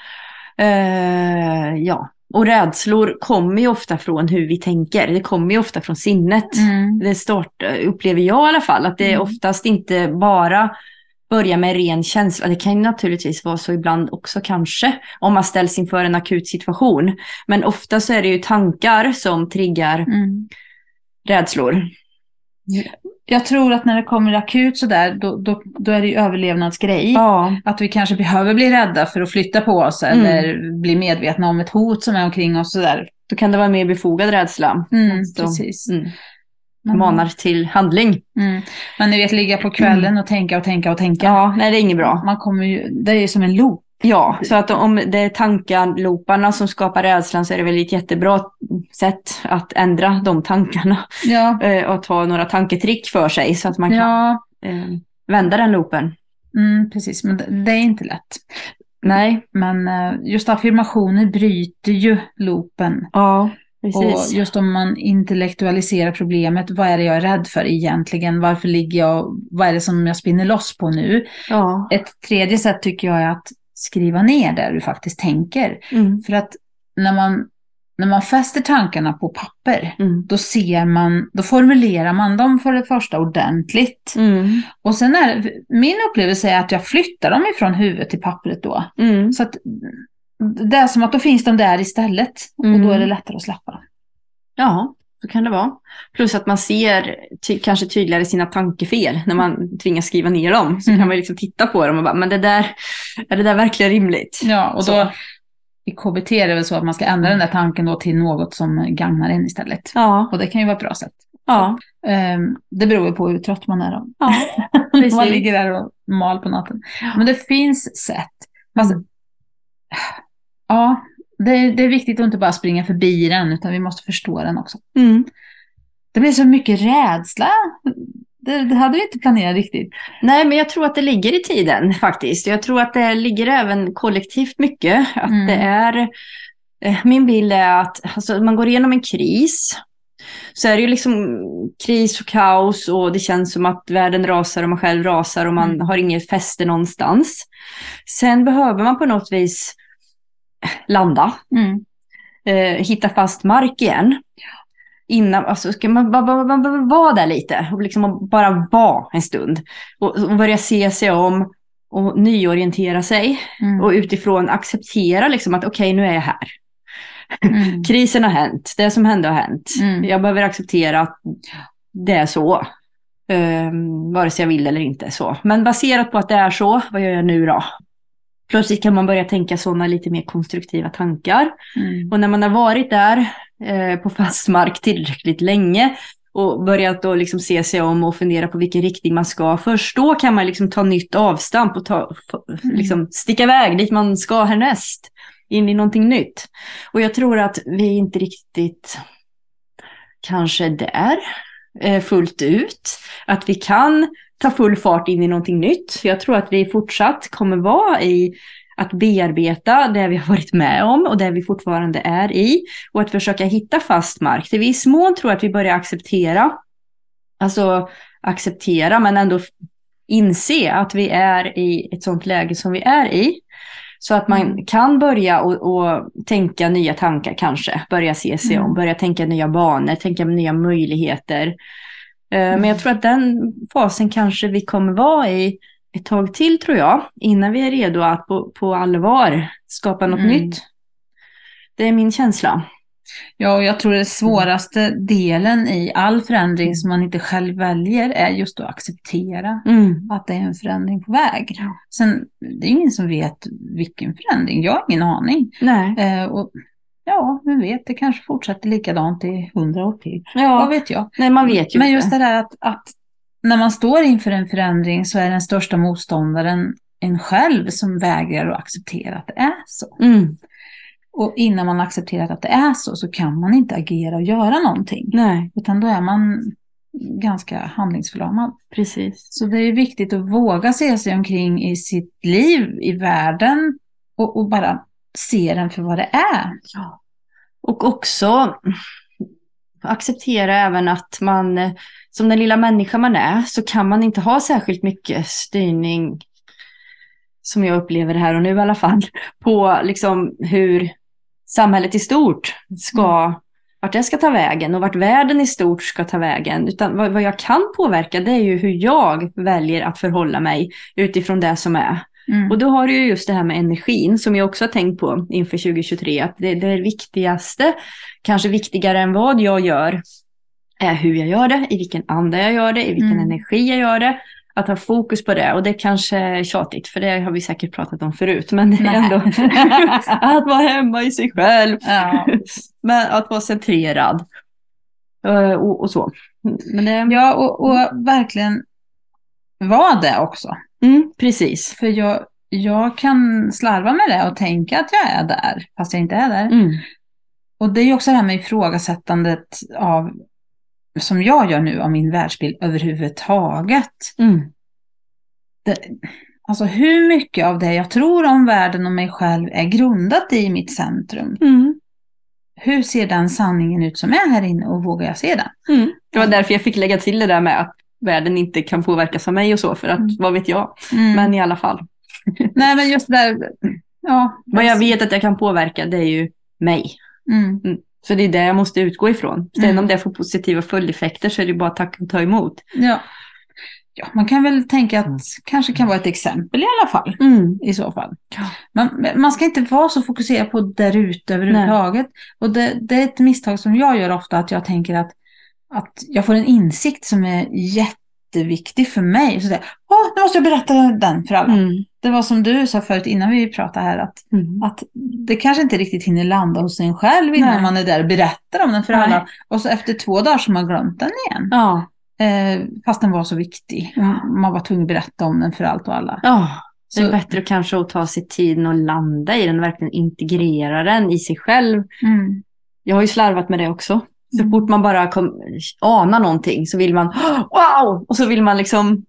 Eh, ja, och rädslor kommer ju ofta från hur vi tänker. Det kommer ju ofta från sinnet. Mm. Det start, upplever jag i alla fall, att det Mm. oftast inte bara börjar med ren känsla. Det kan ju naturligtvis vara så ibland också kanske, om man ställs inför en akut situation. Men ofta så är det ju tankar som triggar Mm. rädslor. Jag tror att när det kommer akut sådär, då, då, då är det ju överlevnadsgrej. Ja, Att vi kanske behöver bli rädda för att flytta på oss Mm. eller bli medvetna om ett hot som är omkring oss. Sådär. då kan det vara mer befogad rädsla. Mm, Så, precis. Mm, Men, manar till handling. mm. Men ni vet, ligga på kvällen och tänka och tänka och tänka. Ja, nej det är inget bra. Man kommer ju, det är ju som en loop. Ja, så att om det är tankarlooparna som skapar rädslan så är det väl ett jättebra sätt att ändra de tankarna Ja, eh, och ta några tanketrick för sig så att man kan ja eh, vända den loopen. mm, precis. Men det, är inte lätt. Nej, Men eh, just affirmationer bryter ju loopen. ja, Och precis. just om man intellektualiserar problemet, vad är det jag är rädd för egentligen? Varför ligger jag, vad är det som jag spinner loss på nu? Ja. Ett tredje sätt tycker jag är att skriva ner där du faktiskt tänker. Mm. För att när man, när man fäster tankarna på papper, Mm. då ser man, då formulerar man dem för det första ordentligt. Mm. Och sen är min upplevelse är att jag flyttar dem ifrån huvudet till pappret då. Mm. Så att det är som att då finns de där istället. Och Mm. då är det lättare att släppa dem. Ja, så kan det vara. Plus att man ser ty- kanske tydligare sina tankefel när man tvingas skriva ner dem. Så Mm. kan man liksom titta på dem och bara, men det där, är det där verkligen rimligt? Ja, och Så. då i KBT är det väl så att man ska ändra den där tanken då till något som gagnar en istället. Ja, Och det kan ju vara ett bra sätt. ja, Ehm, det beror ju på hur trött man är då. ja. Precis. man ligger där och mal på natten. Men det finns sätt. Fast, Mm. Ja, det är, det är viktigt att inte bara springa förbi den, utan vi måste förstå den också. Mm. Det blir så mycket rädsla. Det, det, hade vi inte planerat riktigt. Nej, men jag tror att det ligger i tiden faktiskt. Jag tror att det ligger även kollektivt mycket. Att mm. det är, eh, min bild är att alltså, man går igenom en kris. Så är det ju liksom kris och kaos och det känns som att världen rasar och man själv rasar och man mm. har inget fäste någonstans. Sen behöver man på något vis landa. Mm. Eh, hitta fast mark igen innan, alltså ska man bara, bara, bara vara där lite och liksom bara vara en stund. Och, och börja se sig om och nyorientera sig. Mm. Och utifrån acceptera liksom att okej, okay, nu är jag här. Mm. Krisen har hänt, det som hände har hänt. Mm. Jag behöver acceptera att det är så. Um, vare sig jag vill eller inte. så. Men baserat på att det är så, vad gör jag nu då? Plötsligt kan man börja tänka sådana lite mer konstruktiva tankar. Mm. Och när man har varit där eh, på fast mark tillräckligt länge och börjat då liksom se sig om och fundera på vilken riktning man ska. Först då kan man liksom ta nytt avstamp och ta, mm. liksom sticka iväg dit man ska härnäst. In i någonting nytt. Och jag tror att vi inte riktigt kanske är där eh, fullt ut. Att vi kan ta full fart in i någonting nytt. Jag tror att vi fortsatt kommer vara i att bearbeta det vi har varit med om och det vi fortfarande är i och att försöka hitta fast mark. Till viss mån tror jag att vi börjar acceptera, alltså acceptera men ändå inse att vi är i ett sånt läge som vi är i. Så att man mm. kan börja och, och, tänka nya tankar kanske, börja se sig mm. om, börja tänka nya banor, tänka nya möjligheter. Mm. Men jag tror att den fasen kanske vi kommer vara i ett tag till tror jag, innan vi är redo att på, på allvar skapa något mm. nytt. Det är min känsla. Ja, och jag tror det svåraste delen i all förändring som man inte själv väljer är just att acceptera mm. att det är en förändring på väg. Sen, det är ingen som vet vilken förändring, jag har ingen aning. Nej. Eh, och, ja, vem vet, det kanske fortsätter likadant i hundra år till. Ja. Vad vet jag? Nej, man vet ju Men just det där att, att när man står inför en förändring så är den största motståndaren en själv som vägrar att acceptera att det är så. Mm. Och innan man accepterat att det är så så kan man inte agera och göra någonting. Nej. Utan då är man ganska handlingsförlamad. Precis. Så det är viktigt att våga se sig omkring i sitt liv, i världen och, och bara se den för vad det är. Ja. Och också acceptera även att man som den lilla människa man är så kan man inte ha särskilt mycket styrning som jag upplever här och nu i alla fall, på liksom hur samhället i stort ska, mm. vart det ska ta vägen och vart världen i stort ska ta vägen. Utan vad, vad jag kan påverka det är ju hur jag väljer att förhålla mig utifrån det som är. Mm. Och då har du ju just det här med energin som jag också har tänkt på inför 2023, att det, det är viktigaste, kanske viktigare än vad jag gör, är hur jag gör det, i vilken anda jag gör det, i vilken mm. energi jag gör det. Att ha fokus på det och det kanske är tjatigt för det har vi säkert pratat om förut. Men det är ändå att vara hemma i sig själv. Ja. men att vara centrerad. Eh, och, och så. Det... Ja och, och verkligen vara det också. Mm, precis. För jag, jag kan slarva med det och tänka att jag är där fast jag inte är där. Mm. Och det är ju också det här med ifrågasättandet av som jag gör nu av min världsbild överhuvudtaget. Mm. Det, alltså hur mycket av det jag tror om världen och mig själv är grundat i mitt centrum. Mm. Hur ser den sanningen ut som är här inne och vågar jag se den? Mm. Det var därför jag fick lägga till det där med att världen inte kan påverkas av mig och så, för att mm. vad vet jag. Mm. Men i alla fall. Nej men just där, ja. Vad jag vet att jag kan påverka det är ju mig. Mm. Så det är det jag måste utgå ifrån. Sen mm. om det får positiva följdeffekter så är det bara att tacka och ta emot. Ja. ja, man kan väl tänka att det kanske kan vara ett exempel i alla fall. Mm. I så fall. Man, man ska inte vara så fokuserad på där ute överhuvudtaget. Och det, det är ett misstag som jag gör ofta, att jag tänker att, att jag får en insikt som är jätte jätteviktig för mig. Så det, Åh, nu måste jag berätta den för alla. Mm. Det var som du sa förut innan vi pratade här, att, mm. att det kanske inte riktigt hinner landa hos en själv innan Nej. man är där och berättar om den för Nej. alla. Och så efter två dagar så har man glömt den igen. Ja. Eh, fast den var så viktig. Ja. Man var tvungen att berätta om den för allt och alla. Ja. Det är bättre kanske att ta sig tiden och landa i den, verkligen integrera den i sig själv. Mm. Jag har ju slarvat med det också. Så Mm. fort man bara kom, anar någonting så vill man wow! Och så vill man liksom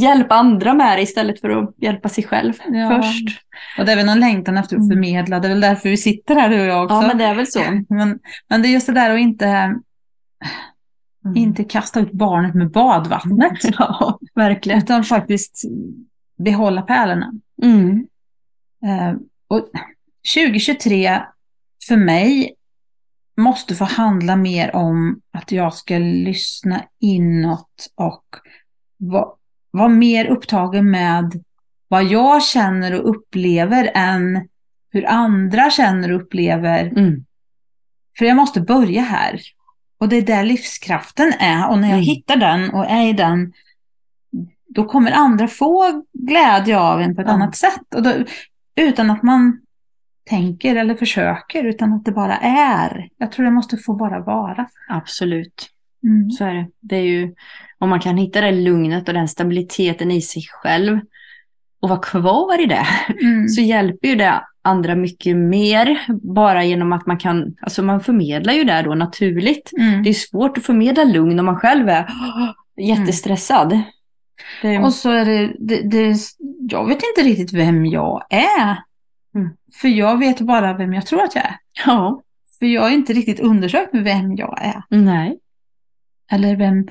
hjälpa andra med det istället för att hjälpa sig själv Ja. först. Och det är väl någon längtan efter att Mm. förmedla. Det är väl därför vi sitter här du och jag också. Ja, men det är väl så. men, men det är just det där att inte, inte kasta ut barnet med badvattnet. Ja, verkligen. Utan faktiskt behålla pärlorna. Mm. Eh, och 2023 för mig måste få handla mer om att jag ska lyssna inåt och vara var mer upptagen med vad jag känner och upplever än hur andra känner och upplever. Mm. För jag måste börja här. Och det är där livskraften är. Och när jag Mm. hittar den och är i den, då kommer andra få glädje av en på ett Ja. annat sätt. Och då, utan att man tänker eller försöker, utan att det bara är. Jag tror det måste få bara vara. Absolut. Mm. Så är det. Det är ju, om man kan hitta det lugnet och den stabiliteten i sig själv och vara kvar i det, Mm. så hjälper ju det andra mycket mer. Bara genom att man kan, alltså man förmedlar ju det då naturligt. Mm. Det är svårt att förmedla lugn om man själv är jättestressad. Det Och så är det, det, det, jag vet inte riktigt vem jag är. För jag vet bara vem jag tror att jag är. ja, För jag har inte riktigt undersökt vem jag är. nej. Eller vem,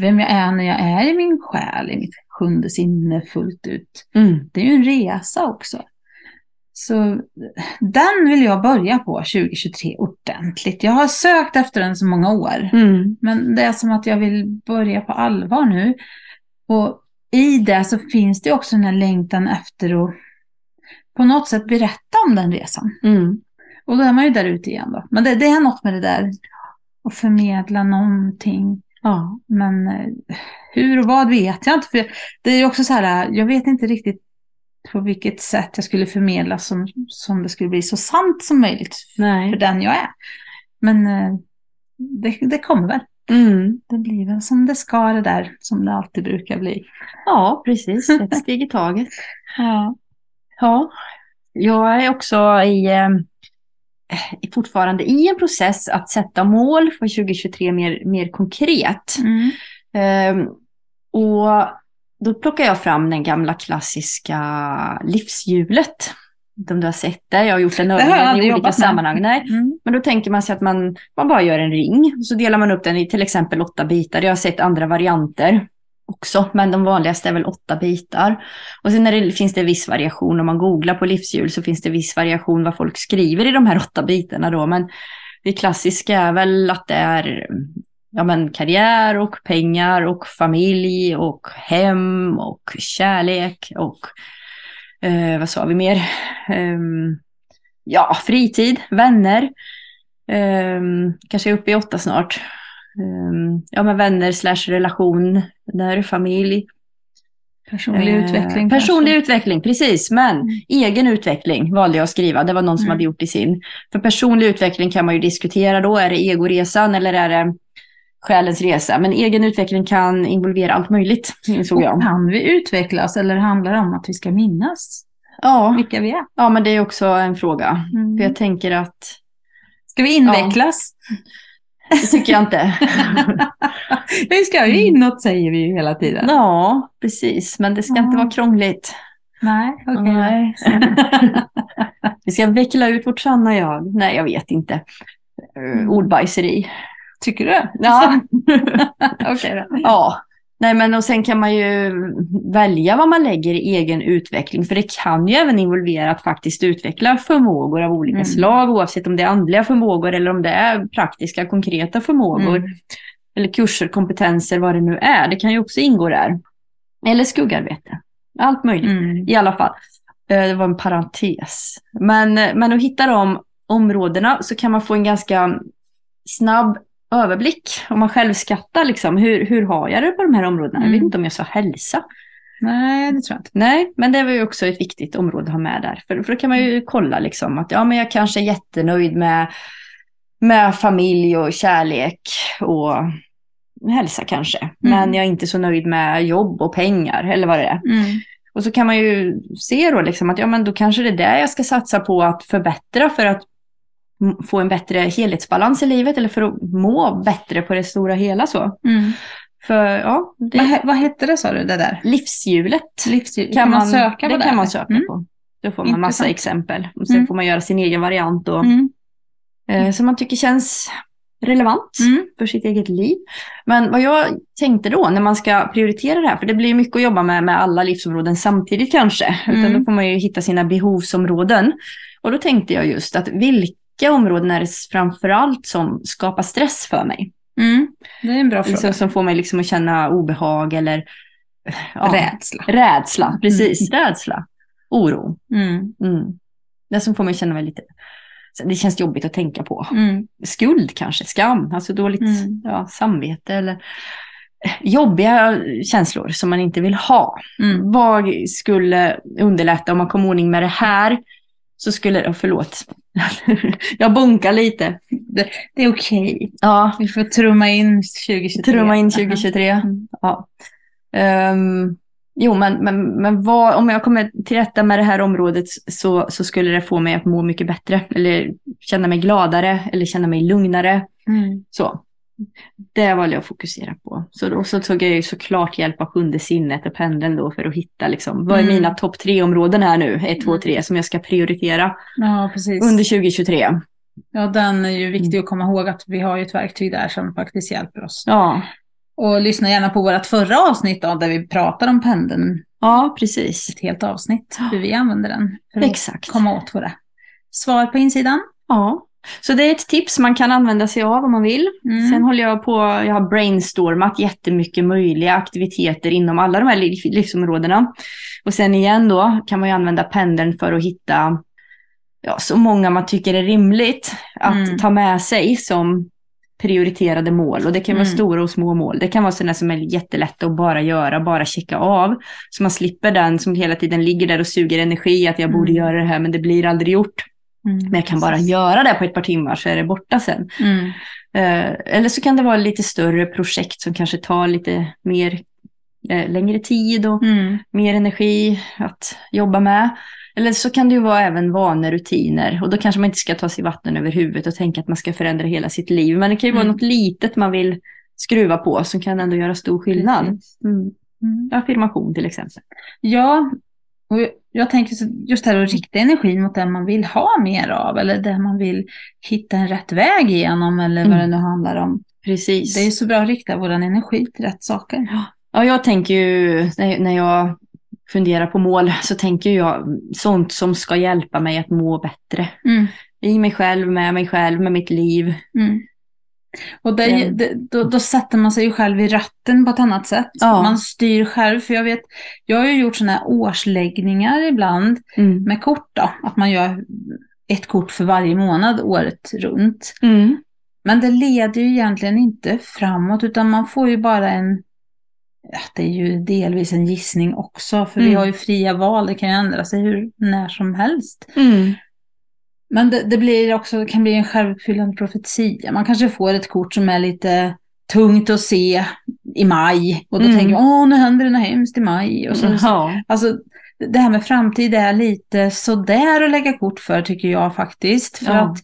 vem jag är när jag är i min själ, i mitt sjunde sinne fullt ut. Mm. Det är ju en resa också. Så den vill jag börja på 2023 ordentligt. Jag har sökt efter den så många år. Mm. Men det är som att jag vill börja på allvar nu. Och i det så finns det också den här längtan efter att på något sätt berätta om den resan. Mm. Och då är man ju där ute igen då. Men det, det är något med det där. Att förmedla någonting. Ja. Men eh, hur och vad vet jag inte. För det är ju också så här, jag vet inte riktigt på vilket sätt jag skulle förmedla som, som det skulle bli så sant som möjligt för Nej. den jag är. Men eh, det, det kommer väl. Mm. Det blir väl som det ska det där, som det alltid brukar bli. Ja, precis. Ett steg i taget. Ja. Ja, jag är också i, eh, fortfarande i en process att sätta mål för 2023 mer, mer konkret. Mm. Ehm, och då plockar jag fram den gamla klassiska livshjulet. Om du har sett det, jag har gjort den övningen i olika sammanhang. Nej. Mm. Men då tänker man sig att man, man bara gör en ring. Så delar man upp den i till exempel åtta bitar. Jag har sett andra varianter också, men de vanligaste är väl åtta bitar. Och sen är det, finns det viss variation. Om man googlar på livshjul så finns det viss variation vad folk skriver i de här åtta bitarna då. Men det klassiska är väl att det är ja, men karriär och pengar och familj och hem och kärlek och eh, vad sa vi mer? Eh, ja, fritid, vänner. Eh, kanske är uppe i åtta snart. Ehm, ja, men vänner slash relation, där familj. Personlig Eh, utveckling. Personlig kanske. utveckling, precis. Men Mm. egen utveckling valde jag att skriva. Det var någon som Mm. hade gjort i sin. För personlig utveckling kan man ju diskutera då. Är det egoresan eller är det själens resa? Men egen utveckling kan involvera allt möjligt, insåg Och jag. kan vi utvecklas eller handlar det om att vi ska minnas Ja, vilka vi är? ja, men det är också en fråga. Mm. För jag tänker att Ska vi invecklas? Det tycker jag inte. vi ska ju inåt säger vi ju hela tiden. Ja, precis. Men det ska inte Ja. vara krångligt. Nej, okej. Nej. Vi ska veckla ut vårt sanna jag. Nej, jag vet inte. Uh, Mm. Ordbajseri. Tycker du? Ja. Okej då. ja. Nej, men och sen kan man ju välja vad man lägger i egen utveckling. För det kan ju även involvera att faktiskt utveckla förmågor av olika Mm. slag. Oavsett om det är andliga förmågor eller om det är praktiska, konkreta förmågor. Mm. Eller kurser, kompetenser, vad det nu är. Det kan ju också ingå där. Eller skuggarbete. Allt möjligt. Mm. I alla fall. Eh, Det var en parentes. Men, eh, men att hitta de områdena så kan man få en ganska snabb överblick. Om man själv skattar liksom, hur, hur har jag det på de här områdena? Jag vet Mm. inte om jag sa hälsa. Nej, det tror jag inte. Nej, men det var ju också ett viktigt område att ha med där. För, för då kan man ju kolla liksom att ja, men jag kanske är jättenöjd med, med familj och kärlek och hälsa kanske. Men Mm. jag är inte så nöjd med jobb och pengar eller vad det är. Mm. Och så kan man ju se då liksom att ja, men då kanske det är det jag ska satsa på att förbättra för att få en bättre helhetsbalans i livet eller för att må bättre på det stora hela så. Mm. För ja, det, Vad, vad hette det sa du, det där? livshjulet Livsstil. kan, man, söka på det det? kan man söka Mm. på. Då får man massa Intressant. exempel. Och sen Mm. får man göra sin egen variant då, Mm. eh, som man tycker känns relevant Mm. för sitt eget liv. Men vad jag tänkte då när man ska prioritera det här, för det blir mycket att jobba med med alla livsområden samtidigt kanske, utan Mm. då får man ju hitta sina behovsområden. Och då tänkte jag just att vilka områden är det framförallt som skapar stress för mig? Mm. Det är en bra fråga. Som, som får mig liksom att känna obehag eller ja, Rädsla. rädsla. Precis, rädsla. Oro. Mm. Mm. Det som får mig känna mig lite... Det känns jobbigt att tänka på. Mm. Skuld kanske, skam, alltså dåligt Mm. ja, samvete eller eh, jobbiga känslor som man inte vill ha. Mm. Vad skulle underlätta om man kom ordning med det här? Så skulle, oh, förlåt, jag bonkar lite. Det, det är okej. Ja, Vi får trumma in 2023. trumma in 2023. Mm. Ja. Ehm, jo, men, men, men vad, om jag kommer till rätta med det här området så, så skulle det få mig att må mycket bättre. Eller känna mig gladare eller känna mig lugnare. Mm. Så. Det valde jag att fokusera på. Så då så tog jag ju såklart hjälp av sjunde sinnet och pendeln då för att hitta liksom, vad är Mm. mina topp tre områden här nu, ett, två, Mm. tre, som jag ska prioritera Ja, under 2023. Ja, den är ju viktig att komma ihåg att vi har ju ett verktyg där som faktiskt hjälper oss. Ja, Och lyssna gärna på vårt förra avsnitt då, där vi pratar om pendeln. ja precis. Ett helt avsnitt, hur vi använder den för att Exakt. komma åt våra svar på insidan. Ja. Så det är ett tips man kan använda sig av om man vill. Mm. Sen håller jag på, jag har brainstormat jättemycket möjliga aktiviteter inom alla de här liv- livsområdena. Och sen igen då kan man ju använda pendeln för att hitta ja, så många man tycker är rimligt att Mm. ta med sig som prioriterade mål. Och det kan vara Mm. stora och små mål. Det kan vara sådana som är jättelätta att bara göra, bara checka av. Så man slipper den som hela tiden ligger där och suger energi, att jag borde Mm. göra det här men det blir aldrig gjort. Mm. Men jag kan bara göra det på ett par timmar så är det borta sen. Mm. Eh, eller så kan det vara lite större projekt som kanske tar lite mer, eh, längre tid och Mm. mer energi att jobba med. Eller så kan det ju vara även vanor, rutiner. Och då kanske man inte ska ta sig vatten över huvudet och tänka att man ska förändra hela sitt liv. Men det kan ju vara Mm. något litet man vill skruva på som kan ändå göra stor skillnad. Mm. Mm. Affirmation till exempel. Ja, och jag tänker just det här att rikta energin mot det man vill ha mer av eller det man vill hitta en rätt väg igenom eller vad Mm. det nu handlar om. Precis. Det är ju så bra att rikta vår energi till rätt saker. Ja, jag tänker ju när när jag funderar på mål så tänker jag sånt som ska hjälpa mig att må bättre. Mm. I mig själv, med mig själv, med mitt liv. Mm. Och det, är ju- Mm. det, då, då sätter man sig ju själv i ratten på ett annat sätt. Ja. Man styr själv, för jag vet, jag har ju gjort sådana här årsläggningar ibland Mm. med kort då, att man gör ett kort för varje månad året runt. Mm. Men det leder ju egentligen inte framåt utan man får ju bara en, ja, det är ju delvis en gissning också, för vi Mm. har ju fria val, det kan ju ändra sig hur, när som helst. Mm. Men det, det blir också, det kan bli en självuppfyllande profetia. Man kanske får ett kort som är lite tungt att se i maj och då Mm. tänker man, åh nu händer det något hemskt i maj. Och så, Ja. Alltså, det här med framtid är lite sådär att lägga kort för tycker jag faktiskt. För Ja. att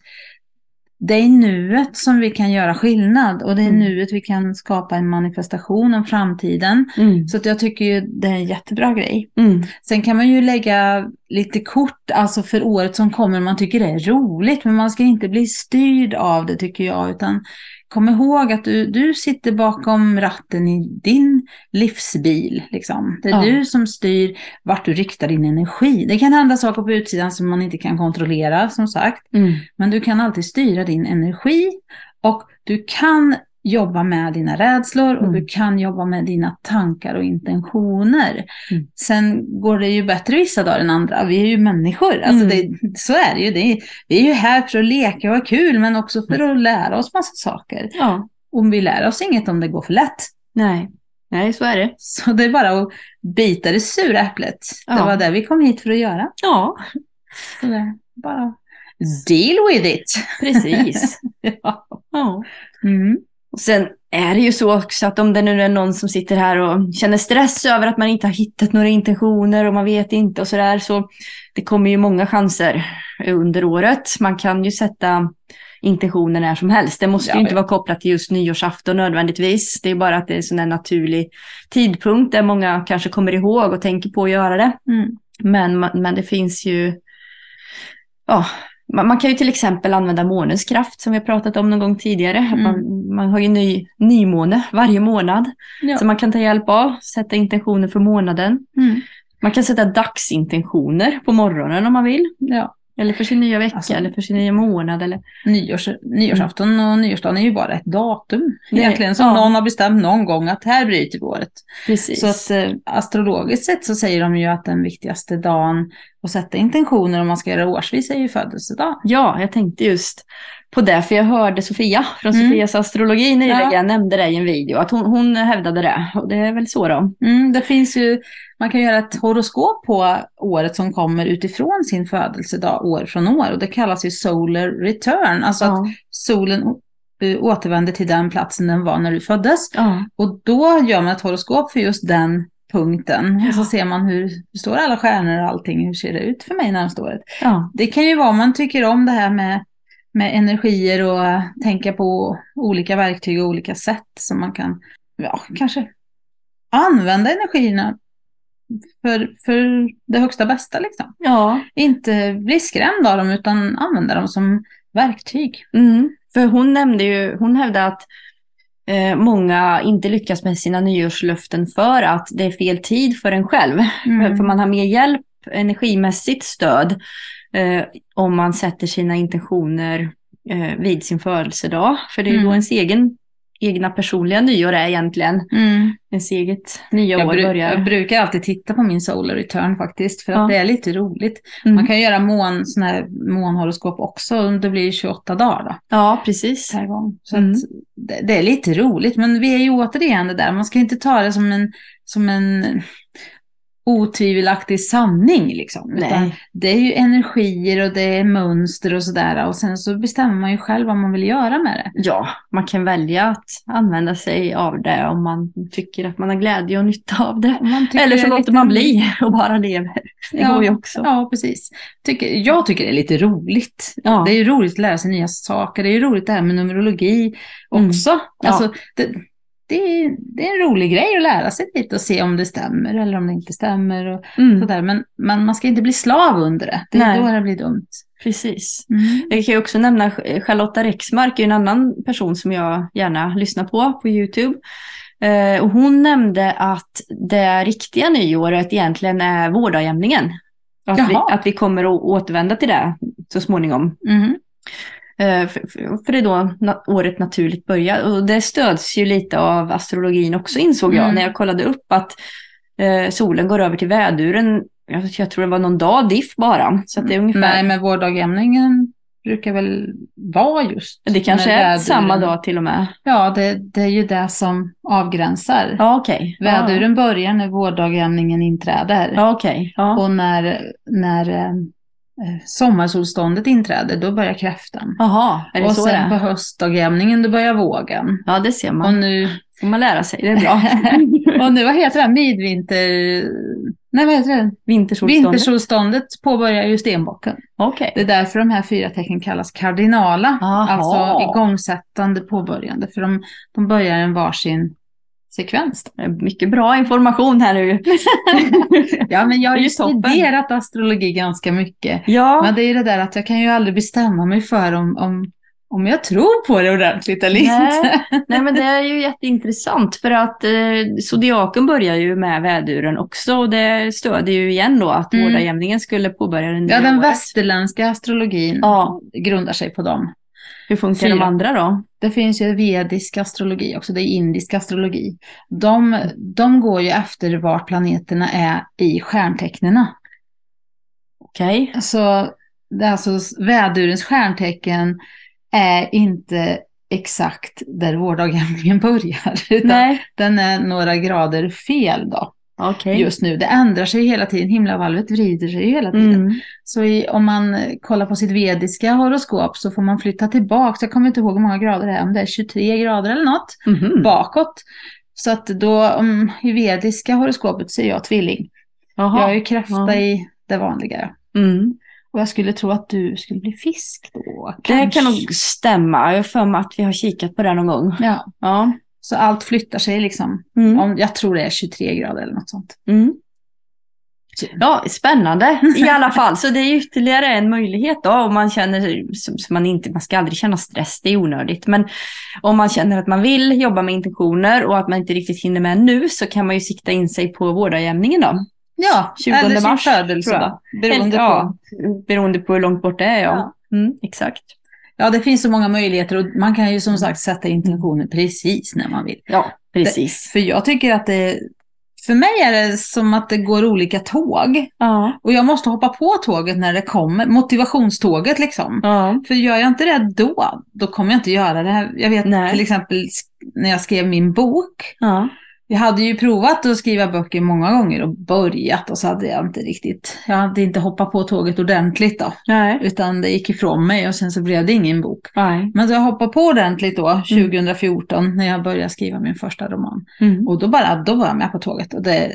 det är i nuet som vi kan göra skillnad och det är i Mm. nuet vi kan skapa en manifestation om framtiden. Mm. Så att jag tycker ju det är en jättebra grej. Mm. Sen kan man ju lägga lite kort, alltså för året som kommer, man tycker det är roligt, men man ska inte bli styrd av det tycker jag, utan kom ihåg att du, du sitter bakom ratten i din livsbil. Liksom. Det är Ja. du som styr vart du riktar din energi. Det kan hända saker på utsidan som man inte kan kontrollera, som sagt, Mm. men du kan alltid styra din energi och du kan jobba med dina rädslor och Mm. du kan jobba med dina tankar och intentioner. Mm. Sen går det ju bättre vissa dagar än andra. Vi är ju människor. Alltså Mm. det, så är det ju. Det är, vi är ju här för att leka och ha kul, men också för att lära oss massa saker. Ja. Och vi lär oss inget om det går för lätt. Nej. Nej, så är det. Så det är bara att bita det sura äpplet. Det Ja. var det vi kom hit för att göra. Ja, Så det bara deal with it. precis. ja. ja. Mm. Och sen är det ju så också att om det nu är någon som sitter här och känner stress över att man inte har hittat några intentioner och man vet inte och sådär så det kommer ju många chanser under året. Man kan ju sätta intentioner när som helst. Det måste ja, ju inte vara kopplat till just nyårsafton nödvändigtvis. Det är bara att det är en sån här naturlig tidpunkt där många kanske kommer ihåg och tänker på att göra det. Mm. Men, men det finns ju ja, man, kan ju till exempel använda månens kraft som vi har pratat om någon gång tidigare. Mm. Man, man, har ju ny, nymåne varje månad. Ja. Så man kan ta hjälp av, sätta intentioner för månaden. Mm. Man kan sätta dagsintentioner på morgonen om man vill. Ja. Eller för sin nya vecka alltså, eller för sin nya månad. Eller... Nyårs, nyårsafton och nyårsdagen är ju bara ett datum. Nej, egentligen som ja. någon har bestämt någon gång att här bryter vi året. Precis. Så att eh, astrologiskt sett så säger de ju att den viktigaste dagen att sätta intentioner om man ska göra årsvis är ju födelsedag. Ja, jag tänkte just på det, för jag hörde Sofia från mm. Sofias astrologi nyligen ja. nämnde det i en video, att hon, hon hävdade det. Och det är väl så då. Mm, det finns ju, man kan göra ett horoskop på året som kommer utifrån sin födelsedag år från år. Och det kallas ju solar return, alltså ja. att solen återvänder till den platsen den var när du föddes. Ja. Och då gör man ett horoskop för just den punkten. Och så ser man hur, hur står alla stjärnor och allting, hur ser det ut för mig närmsta året. Ja. Det kan ju vara om man tycker om det här med med energier och tänka på olika verktyg och olika sätt som man kan, ja, kanske använda energierna för, för det högsta bästa liksom. Ja. Inte bli skrämd av dem utan använda dem som verktyg. Mm. För hon nämnde ju, hon hävdade att eh, många inte lyckas med sina nyårslöften för att det är fel tid för en själv. Mm. För man har mer hjälp, energimässigt stöd eh, om man sätter sina intentioner eh, vid sin födelsedag. För det är mm. då ens egen, egna personliga nyår är egentligen. Mm. Ens eget nya jag år börjar. Jag brukar alltid titta på min solar return faktiskt. För att ja. det är lite roligt. Mm. Man kan göra mån, sån här månhoroskop också. Det blir 28 dagar då. Ja, precis. Per gång. Så mm. det, det, är lite roligt. Men vi är ju återigen det där. Man ska inte ta det som en, som en otvivelaktig sanning. Liksom. Det är ju energier och det är mönster och sådär. Och sen så bestämmer man ju själv vad man vill göra med det. Ja, man kan välja att använda sig av det om man tycker att man har glädje och nytta av det. Eller så låter man bli och bara lever. Det ja, går ju också. Ja, precis. Tycker, jag tycker det är lite roligt. Ja. Det är ju roligt att lära sig nya saker. Det är ju roligt det här med numerologi också. Mm. Alltså, ja. det, det är, det är en rolig grej att lära sig lite och se om det stämmer eller om det inte stämmer. Och mm. sådär. Men, men man ska inte bli slav under det. Det är Nej. då det blir dumt. Precis. Mm. Jag kan ju också nämna Charlotta Rexmark, en annan person som jag gärna lyssnar på på YouTube. Eh, och hon nämnde att det riktiga nyåret egentligen är vårdagjämningen. Att vi, att vi kommer att återvända till det så småningom. Mm. Eh, för det är då året naturligt börjar. Och det stöds ju lite av astrologin också insåg jag mm. när jag kollade upp att eh, solen går över till väduren. Jag, tror det var någon dag diff bara. Så det är ungefär... Nej, men vårdagjämningen brukar väl vara just. Det kanske är samma dag till och med. Ja, det, det är ju det som avgränsar. Ja, okay. Väduren ja. börjar när vårdagjämningen inträder. Ja, okay. Ja. Och när, när Eh, sommarsolståndet inträder, då börjar kräftan. Jaha, är det och så sen det? på höstdagjämningen, då börjar vågen. Ja, det ser man. Och nu får man lära sig, det är bra. och nu, vad heter det, midvinter... Nej, vad heter det? Vintersolståndet. Vintersolståndet påbörjar ju stenbocken. Okay. Det är därför de här fyra tecknen kallas kardinala. Aha. Alltså igångsättande, påbörjande. För de, de börjar en varsin sekvens. Mycket bra information här nu. ja, men jag har ju studerat astrologi ganska mycket. Ja. Men det är det där att jag kan ju aldrig bestämma mig för om, om, om jag tror på det ordentligt eller Nej. inte. Nej, men det är ju jätteintressant för att eh, zodiaken börjar ju med väduren också och det stöder ju igen då att mm. vårdagjämningen skulle påbörja den Ja, den året. västerländska astrologin ja. grundar sig på dem. Hur funkar Fyra. de andra då? Det finns ju vedisk astrologi också, det är indisk astrologi. De, de går ju efter var planeterna är i stjärntecknena. Okej. Okay. Så det är alltså vädurens stjärntecken är inte exakt där vårdagjämningen börjar. Utan Nej. Den är några grader fel då. Okay. just nu. Det ändrar sig hela tiden, himlavalvet vrider sig hela tiden. Mm. Så i, om man kollar på sitt vediska horoskop så får man flytta tillbaka, jag kommer inte ihåg hur många grader det är, om det är 23 grader eller något, mm. bakåt. Så att då, om, i vediska horoskopet så är jag tvilling. Aha. Jag är ju kräfta Aha. i det vanliga. Mm. Och jag skulle tro att du skulle bli fisk då. Kanske. Det kan nog stämma. Jag har för mig att vi har kikat på det någon gång. Ja. ja. Så allt flyttar sig liksom. Mm. Om, jag tror det är 23 grader eller något sånt. Mm. Ja, spännande i alla fall. Så det är ytterligare en möjlighet då om man känner, som man inte, man ska aldrig känna stress, det är onödigt. Men om man känner att man vill jobba med intentioner och att man inte riktigt hinner med nu så kan man ju sikta in sig på vårdagjämningen då. Ja, 20 eller mars, sin födelse då. Beroende, på. Ja, beroende på hur långt bort det är. Ja. ja. Mm, exakt. Ja, det finns så många möjligheter och man kan ju som sagt sätta intentioner precis när man vill. Ja, precis. Det, för jag tycker att det, för mig är det som att det går olika tåg. Ja. Och jag måste hoppa på tåget när det kommer, motivationståget liksom. Ja. För gör jag inte det då, då kommer jag inte göra det. Jag vet Nej. till exempel när jag skrev min bok. Ja. Jag hade ju provat att skriva böcker många gånger och börjat och så hade jag inte riktigt, jag hade inte hoppat på tåget ordentligt då. Nej. Utan det gick ifrån mig och sen så blev det ingen bok. Nej. Men så jag hoppade på ordentligt då, 2014, mm. när jag började skriva min första roman. Mm. Och då bara, då var jag med på tåget. Och det,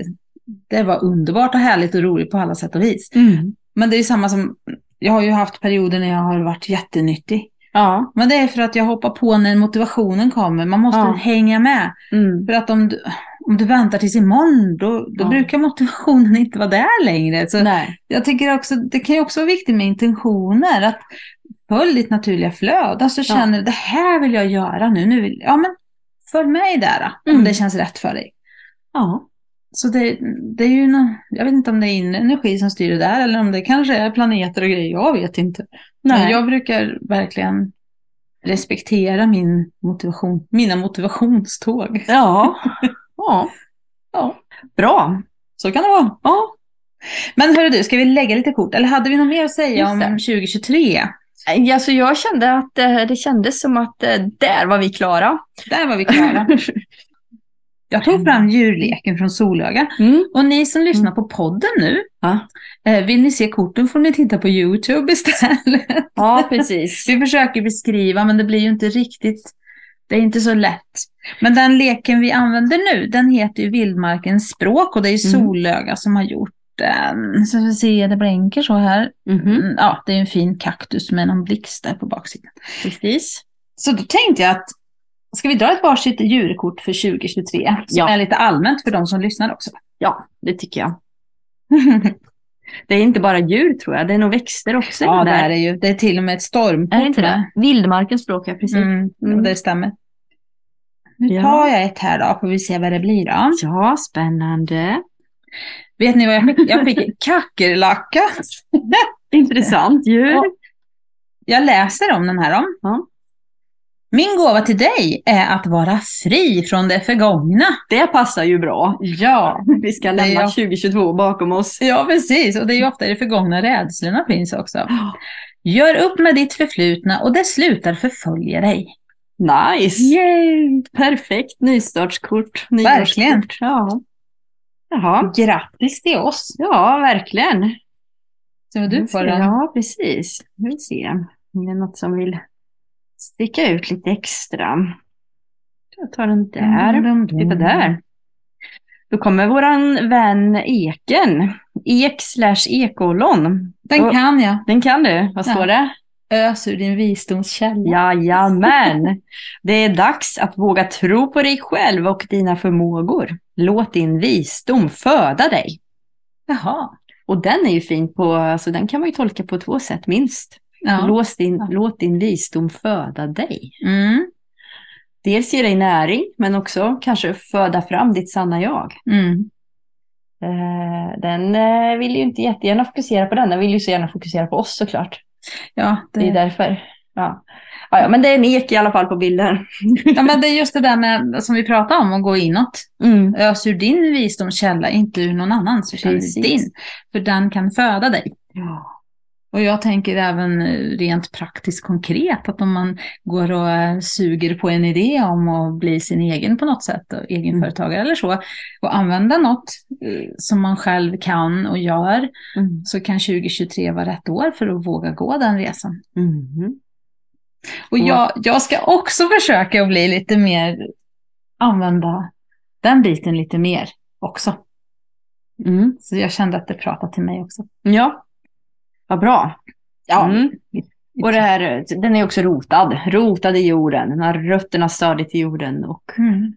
det var underbart och härligt och roligt på alla sätt och vis. Mm. Men det är samma som, jag har ju haft perioder när jag har varit jättenyttig. Ja. Men det är för att jag hoppar på när motivationen kommer. Man måste ja. hänga med. Mm. För att om du, om du väntar tills imorgon, då, då ja. brukar motivationen inte vara där längre. Så Nej. Jag tycker också, det kan ju också vara viktigt med intentioner. Att följ ditt naturliga flöde. Alltså känner det här vill jag göra nu. nu vill, ja, men följ med där mm. om det känns rätt för dig. Ja. Så det, det är ju, någon, jag vet inte om det är inre energi som styr det där eller om det kanske är planeter och grejer, jag vet inte. Nej. Jag brukar verkligen respektera min motivation, mina motivationståg. Ja. ja. ja. Bra. Så kan det vara. Ja. Men hörru du, ska vi lägga lite kort? Eller hade vi något mer att säga om 2023? Alltså jag kände att det, eh, det kändes som att eh, där var vi klara. Där var vi klara. Jag tog fram djurleken från Solöga. Mm. Och ni som lyssnar mm. på podden nu. Eh, vill ni se korten får ni titta på YouTube istället. Ja, precis. vi försöker beskriva, men det blir ju inte riktigt, det är inte så lätt. Men den leken vi använder nu, den heter ju Vildmarkens språk och det är mm. Solöga som har gjort den. Så vi se, det blänker så här. Mm. Ja, det är en fin kaktus med någon blixt där på baksidan. Precis. Så då tänkte jag att Ska vi dra ett varsitt djurkort för 2023? Som ja. är lite allmänt för de som lyssnar också. Ja, det tycker jag. det är inte bara djur tror jag, det är nog växter också. Ja, det är det ju. Det är till och med ett stormkort. Är det inte det? Vildmarkens språk, ja precis. Mm, mm. Det stämmer. Nu tar jag ett här då, får vi se vad det blir då. Ja, spännande. Vet ni vad jag fick? Jag fick kackerlacka. Intressant djur. Jag läser om den här då. Ja. Min gåva till dig är att vara fri från det förgångna. Det passar ju bra. Ja. Vi ska lämna jag... 2022 bakom oss. Ja, precis. Och det är ju ofta i det förgångna rädslorna finns också. Gör upp med ditt förflutna och det slutar förfölja dig. Nice! Yay! Perfekt nystartskort. Verkligen. Ja. Jaha. Grattis till oss. Ja, verkligen. Så du får den. Ja, precis. Vi vill se om det är något som vill sticka ut lite extra. Jag tar den där. Mm, Titta där. Då kommer våran vän Eken. Ek slash ekollon. Den kan jag. Den kan du. Vad står ja. det? Ös ur din visdomskälla. Jajamän. Det är dags att våga tro på dig själv och dina förmågor. Låt din visdom föda dig. Jaha. Och den är ju fin på, alltså den kan man ju tolka på två sätt minst. Ja. Låt, din, låt din visdom föda dig. Mm. Dels ge dig näring, men också kanske föda fram ditt sanna jag. Mm. Eh, den eh, vill ju inte jättegärna fokusera på den, den vill ju så gärna fokusera på oss såklart. Ja, det, det är därför. Ja. Ja, ja, men det är en ek i alla fall på bilden. ja, men det är just det där med, som vi pratade om, att gå inåt. Mm. Ös ur din visdomskälla, inte ur någon annans, utan din. För den kan föda dig. Ja. Och jag tänker även rent praktiskt konkret att om man går och eh, suger på en idé om att bli sin egen på något sätt, och egenföretagare eller så, och använda något eh, som man själv kan och gör, mm. så kan 2023 vara rätt år för att våga gå den resan. Mm. Och jag, jag ska också försöka att bli lite mer, använda den biten lite mer också. Mm. Så jag kände att det pratade till mig också. Ja, vad bra. Ja. Mm. Och det här, den är också rotad, rotad i jorden. Den har rötterna stadigt i jorden och mm.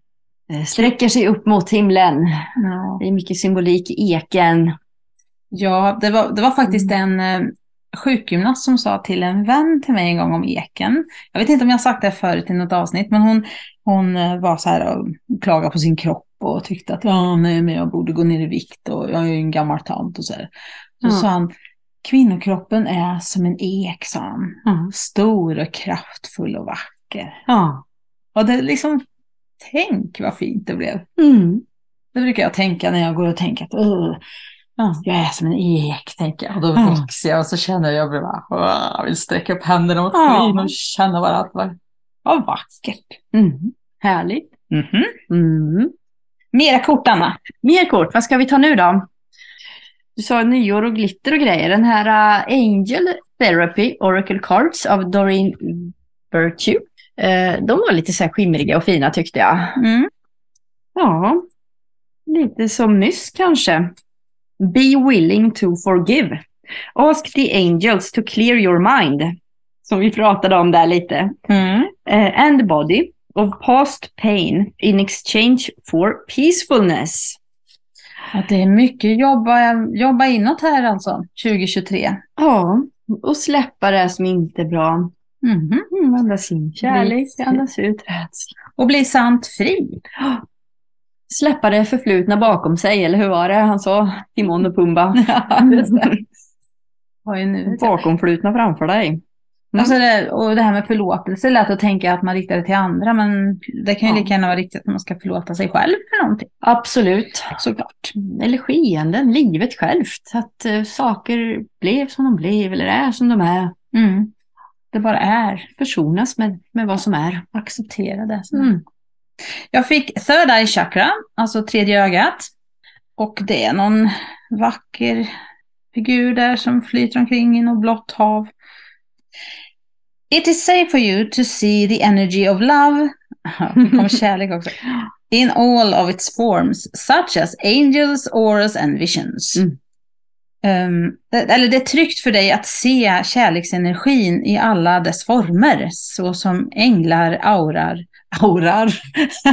Eh, sträcker sig upp mot himlen. Ja. Det är mycket symbolik i eken. Ja, det var, det var faktiskt mm. en eh, sjukgymnast som sa till en vän till mig en gång om eken. Jag vet inte om jag sagt det förut i något avsnitt, men hon, hon eh, var så här och klagade på sin kropp och tyckte att ja, nej, men jag borde gå ner i vikt och jag är ju en gammal tant och så här. Så ja. sa han, kvinnokroppen är som en ek, sa han. Mm. Stor och kraftfull och vacker. Ja. Och det liksom, tänk vad fint det blev. Mm. Det brukar jag tänka när jag går och tänker att Ja. Jag är som en ek, tänker jag. Och då ja. växer jag och så känner jag bara, jag vill sträcka upp händerna mot skyn ja. och känna bara att vad, vad vackert. Mm. Härligt. Mm -hmm. mm. Mera kort, Anna. Mer kort. Vad ska vi ta nu då? Du sa nyår och glitter och grejer. Den här uh, Angel Therapy Oracle Cards av Doreen Virtue. Uh, de var lite så här skimriga och fina tyckte jag. Mm. Ja, lite som nyss kanske. Be willing to forgive. Ask the angels to clear your mind. Som vi pratade om där lite. Mm. Uh, and body of past pain in exchange for peacefulness. Att det är mycket jobba, jobba inåt här alltså, 2023. Ja, och släppa det som inte är bra. Mm -hmm. Andas in kärlek, andas ut rädsla. Och bli sant fri. Släppa det förflutna bakom sig, eller hur var det han sa? Timon och Pumba. Ja? Bakomflutna framför dig. Mm. Alltså det, och det här med förlåtelse, lätt att tänka att man riktar det till andra, men det kan ju ja. lika gärna vara riktigt att man ska förlåta sig själv för någonting. Absolut, såklart. Eller skeenden, livet självt. Att uh, saker blev som de blev eller är som de är. Mm. Det bara är. Försonas med, med vad som är. Acceptera det mm. Jag fick third eye chakra, alltså tredje ögat. Och det är någon vacker figur där som flyter omkring i något blått hav. It is safe for you to see the energy of love, om kärlek också, in all of its forms, such as angels, auras and visions. Mm. Um, eller det är tryggt för dig att se kärleksenergin i alla dess former, såsom änglar, aurar, aurar,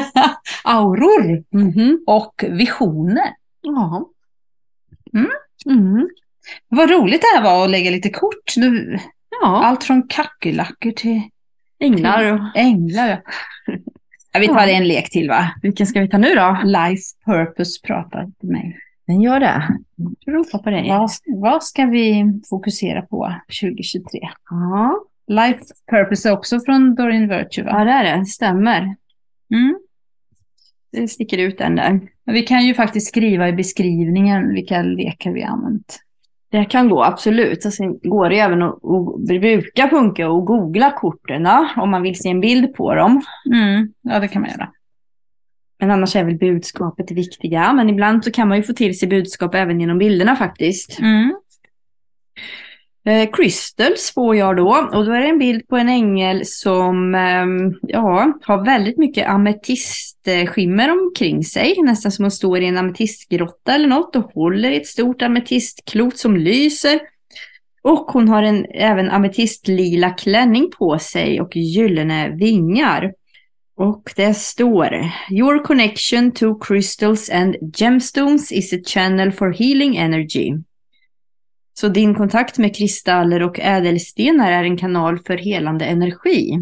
auror mm -hmm. och visioner. Ja. Mm. Mm. Vad roligt det här var att lägga lite kort. Nu, Ja. Allt från kackerlackor till änglar. Och... Änglar, ja. vi tar ja. en lek till va? Vilken ska vi ta nu då? Life Purpose pratar till mig. Den gör det. Ropa på dig. Vad, vad ska vi fokusera på 2023? Ja. Life Purpose är också från Doreen Virtue va? Ja det är det, stämmer. Mm. Det sticker ut den där. Vi kan ju faktiskt skriva i beskrivningen vilka lekar vi har använt. Det kan gå, absolut. Och sen går det även att, att bruka funka och googla korten om man vill se en bild på dem. Mm, ja, det kan man göra. Men annars är väl budskapet det viktiga. Men ibland så kan man ju få till sig budskap även genom bilderna faktiskt. Mm. Eh, crystals får jag då och då är det en bild på en ängel som eh, ja, har väldigt mycket ametistskimmer omkring sig. Nästan som hon står i en ametistgrotta eller något och håller i ett stort ametistklot som lyser. Och hon har en, även ametistlila klänning på sig och gyllene vingar. Och det står Your connection to crystals and gemstones is a channel for healing energy. Så din kontakt med kristaller och ädelstenar är en kanal för helande energi.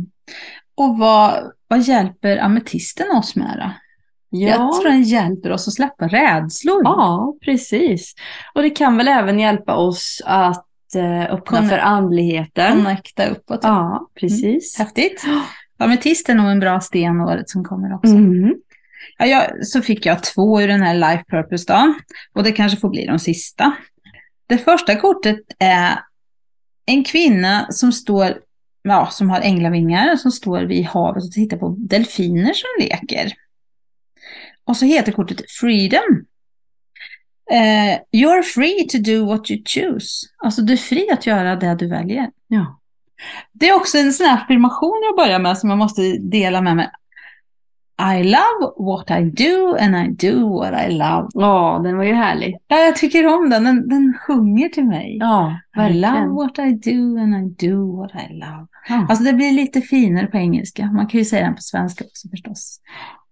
Och vad, vad hjälper ametisten oss med då? Ja. Jag tror den hjälper oss att släppa rädslor. Ja, precis. Och det kan väl även hjälpa oss att eh, öppna Connect för andligheten. Connecta uppåt. Ja, precis. Mm. Häftigt. Ametist är nog en bra sten året som kommer också. Mm. Ja, jag, så fick jag två ur den här Life Purpose då. Och det kanske får bli de sista. Det första kortet är en kvinna som står, ja, som har änglavingar som står vid havet och tittar på delfiner som leker. Och så heter kortet Freedom. Uh, you're free to do what you choose. Alltså du är fri att göra det du väljer. Ja. Det är också en sån här affirmation jag börjar med som jag måste dela med mig. I love what I do and I do what I love. Ja, den var ju härlig. Ja, jag tycker om den. Den, den sjunger till mig. Ja, I love what I do and I do what I love. Ja. Alltså det blir lite finare på engelska. Man kan ju säga den på svenska också förstås.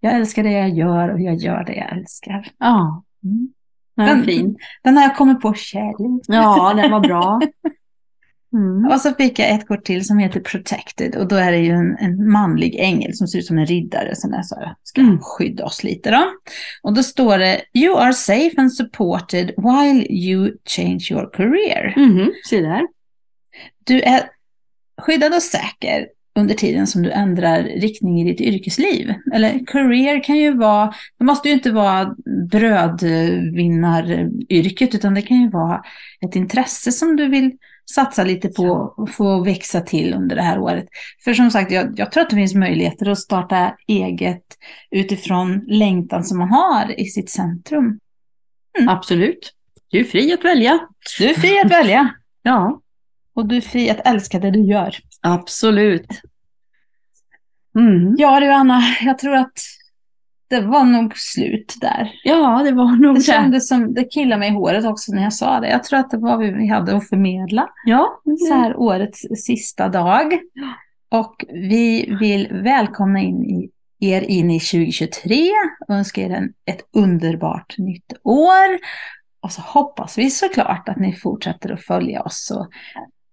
Jag älskar det jag gör och jag gör det jag älskar. Ja. Mm. Den, fin. Den har jag kommit på själv. Ja, den var bra. Mm. Och så fick jag ett kort till som heter Protected och då är det ju en, en manlig ängel som ser ut som en riddare som är så här, ska mm. skydda oss lite då. Och då står det You are safe and supported while you change your career. Mm. Se där. Du är skyddad och säker under tiden som du ändrar riktning i ditt yrkesliv. Eller career kan ju vara, det måste ju inte vara brödvinnaryrket utan det kan ju vara ett intresse som du vill satsa lite på att få växa till under det här året. För som sagt, jag, jag, tror att det finns möjligheter att starta eget utifrån längtan som man har i sitt centrum. Mm. Absolut. Du är fri att välja. Du är fri att välja. ja. Och du är fri att älska det du gör. Absolut. Mm. Ja du Anna, jag tror att det var nog slut där. Ja, det var nog det. kändes som, det killade mig i håret också när jag sa det. Jag tror att det var vad vi hade att förmedla. Ja. Så här årets sista dag. Och vi vill välkomna in i, er in i 2023 och önska er en, ett underbart nytt år. Och så hoppas vi såklart att ni fortsätter att följa oss och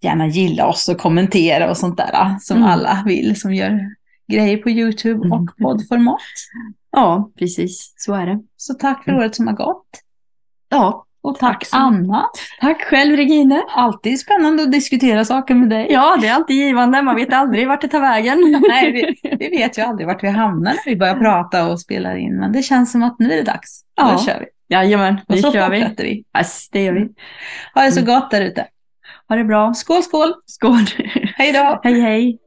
gärna gilla oss och kommentera och sånt där som mm. alla vill som gör grejer på YouTube och mm. poddformat. Ja, precis. Så är det. Så tack för mm. året som har gått. Ja. Och tack, tack Anna. Tack själv Regine. Alltid spännande att diskutera saker med dig. Ja, det är alltid givande. Man vet aldrig vart det tar vägen. Nej, vi, vi vet ju aldrig vart vi hamnar när vi börjar prata och spelar in. Men det känns som att nu är det dags. Ja. Då kör vi. Jajamän, nu kör vi. fortsätter vi. Yes, det gör vi. Ha det så mm. gott där ute. Ha det bra. Skål, skål. Skål. hej då. Hej, hej.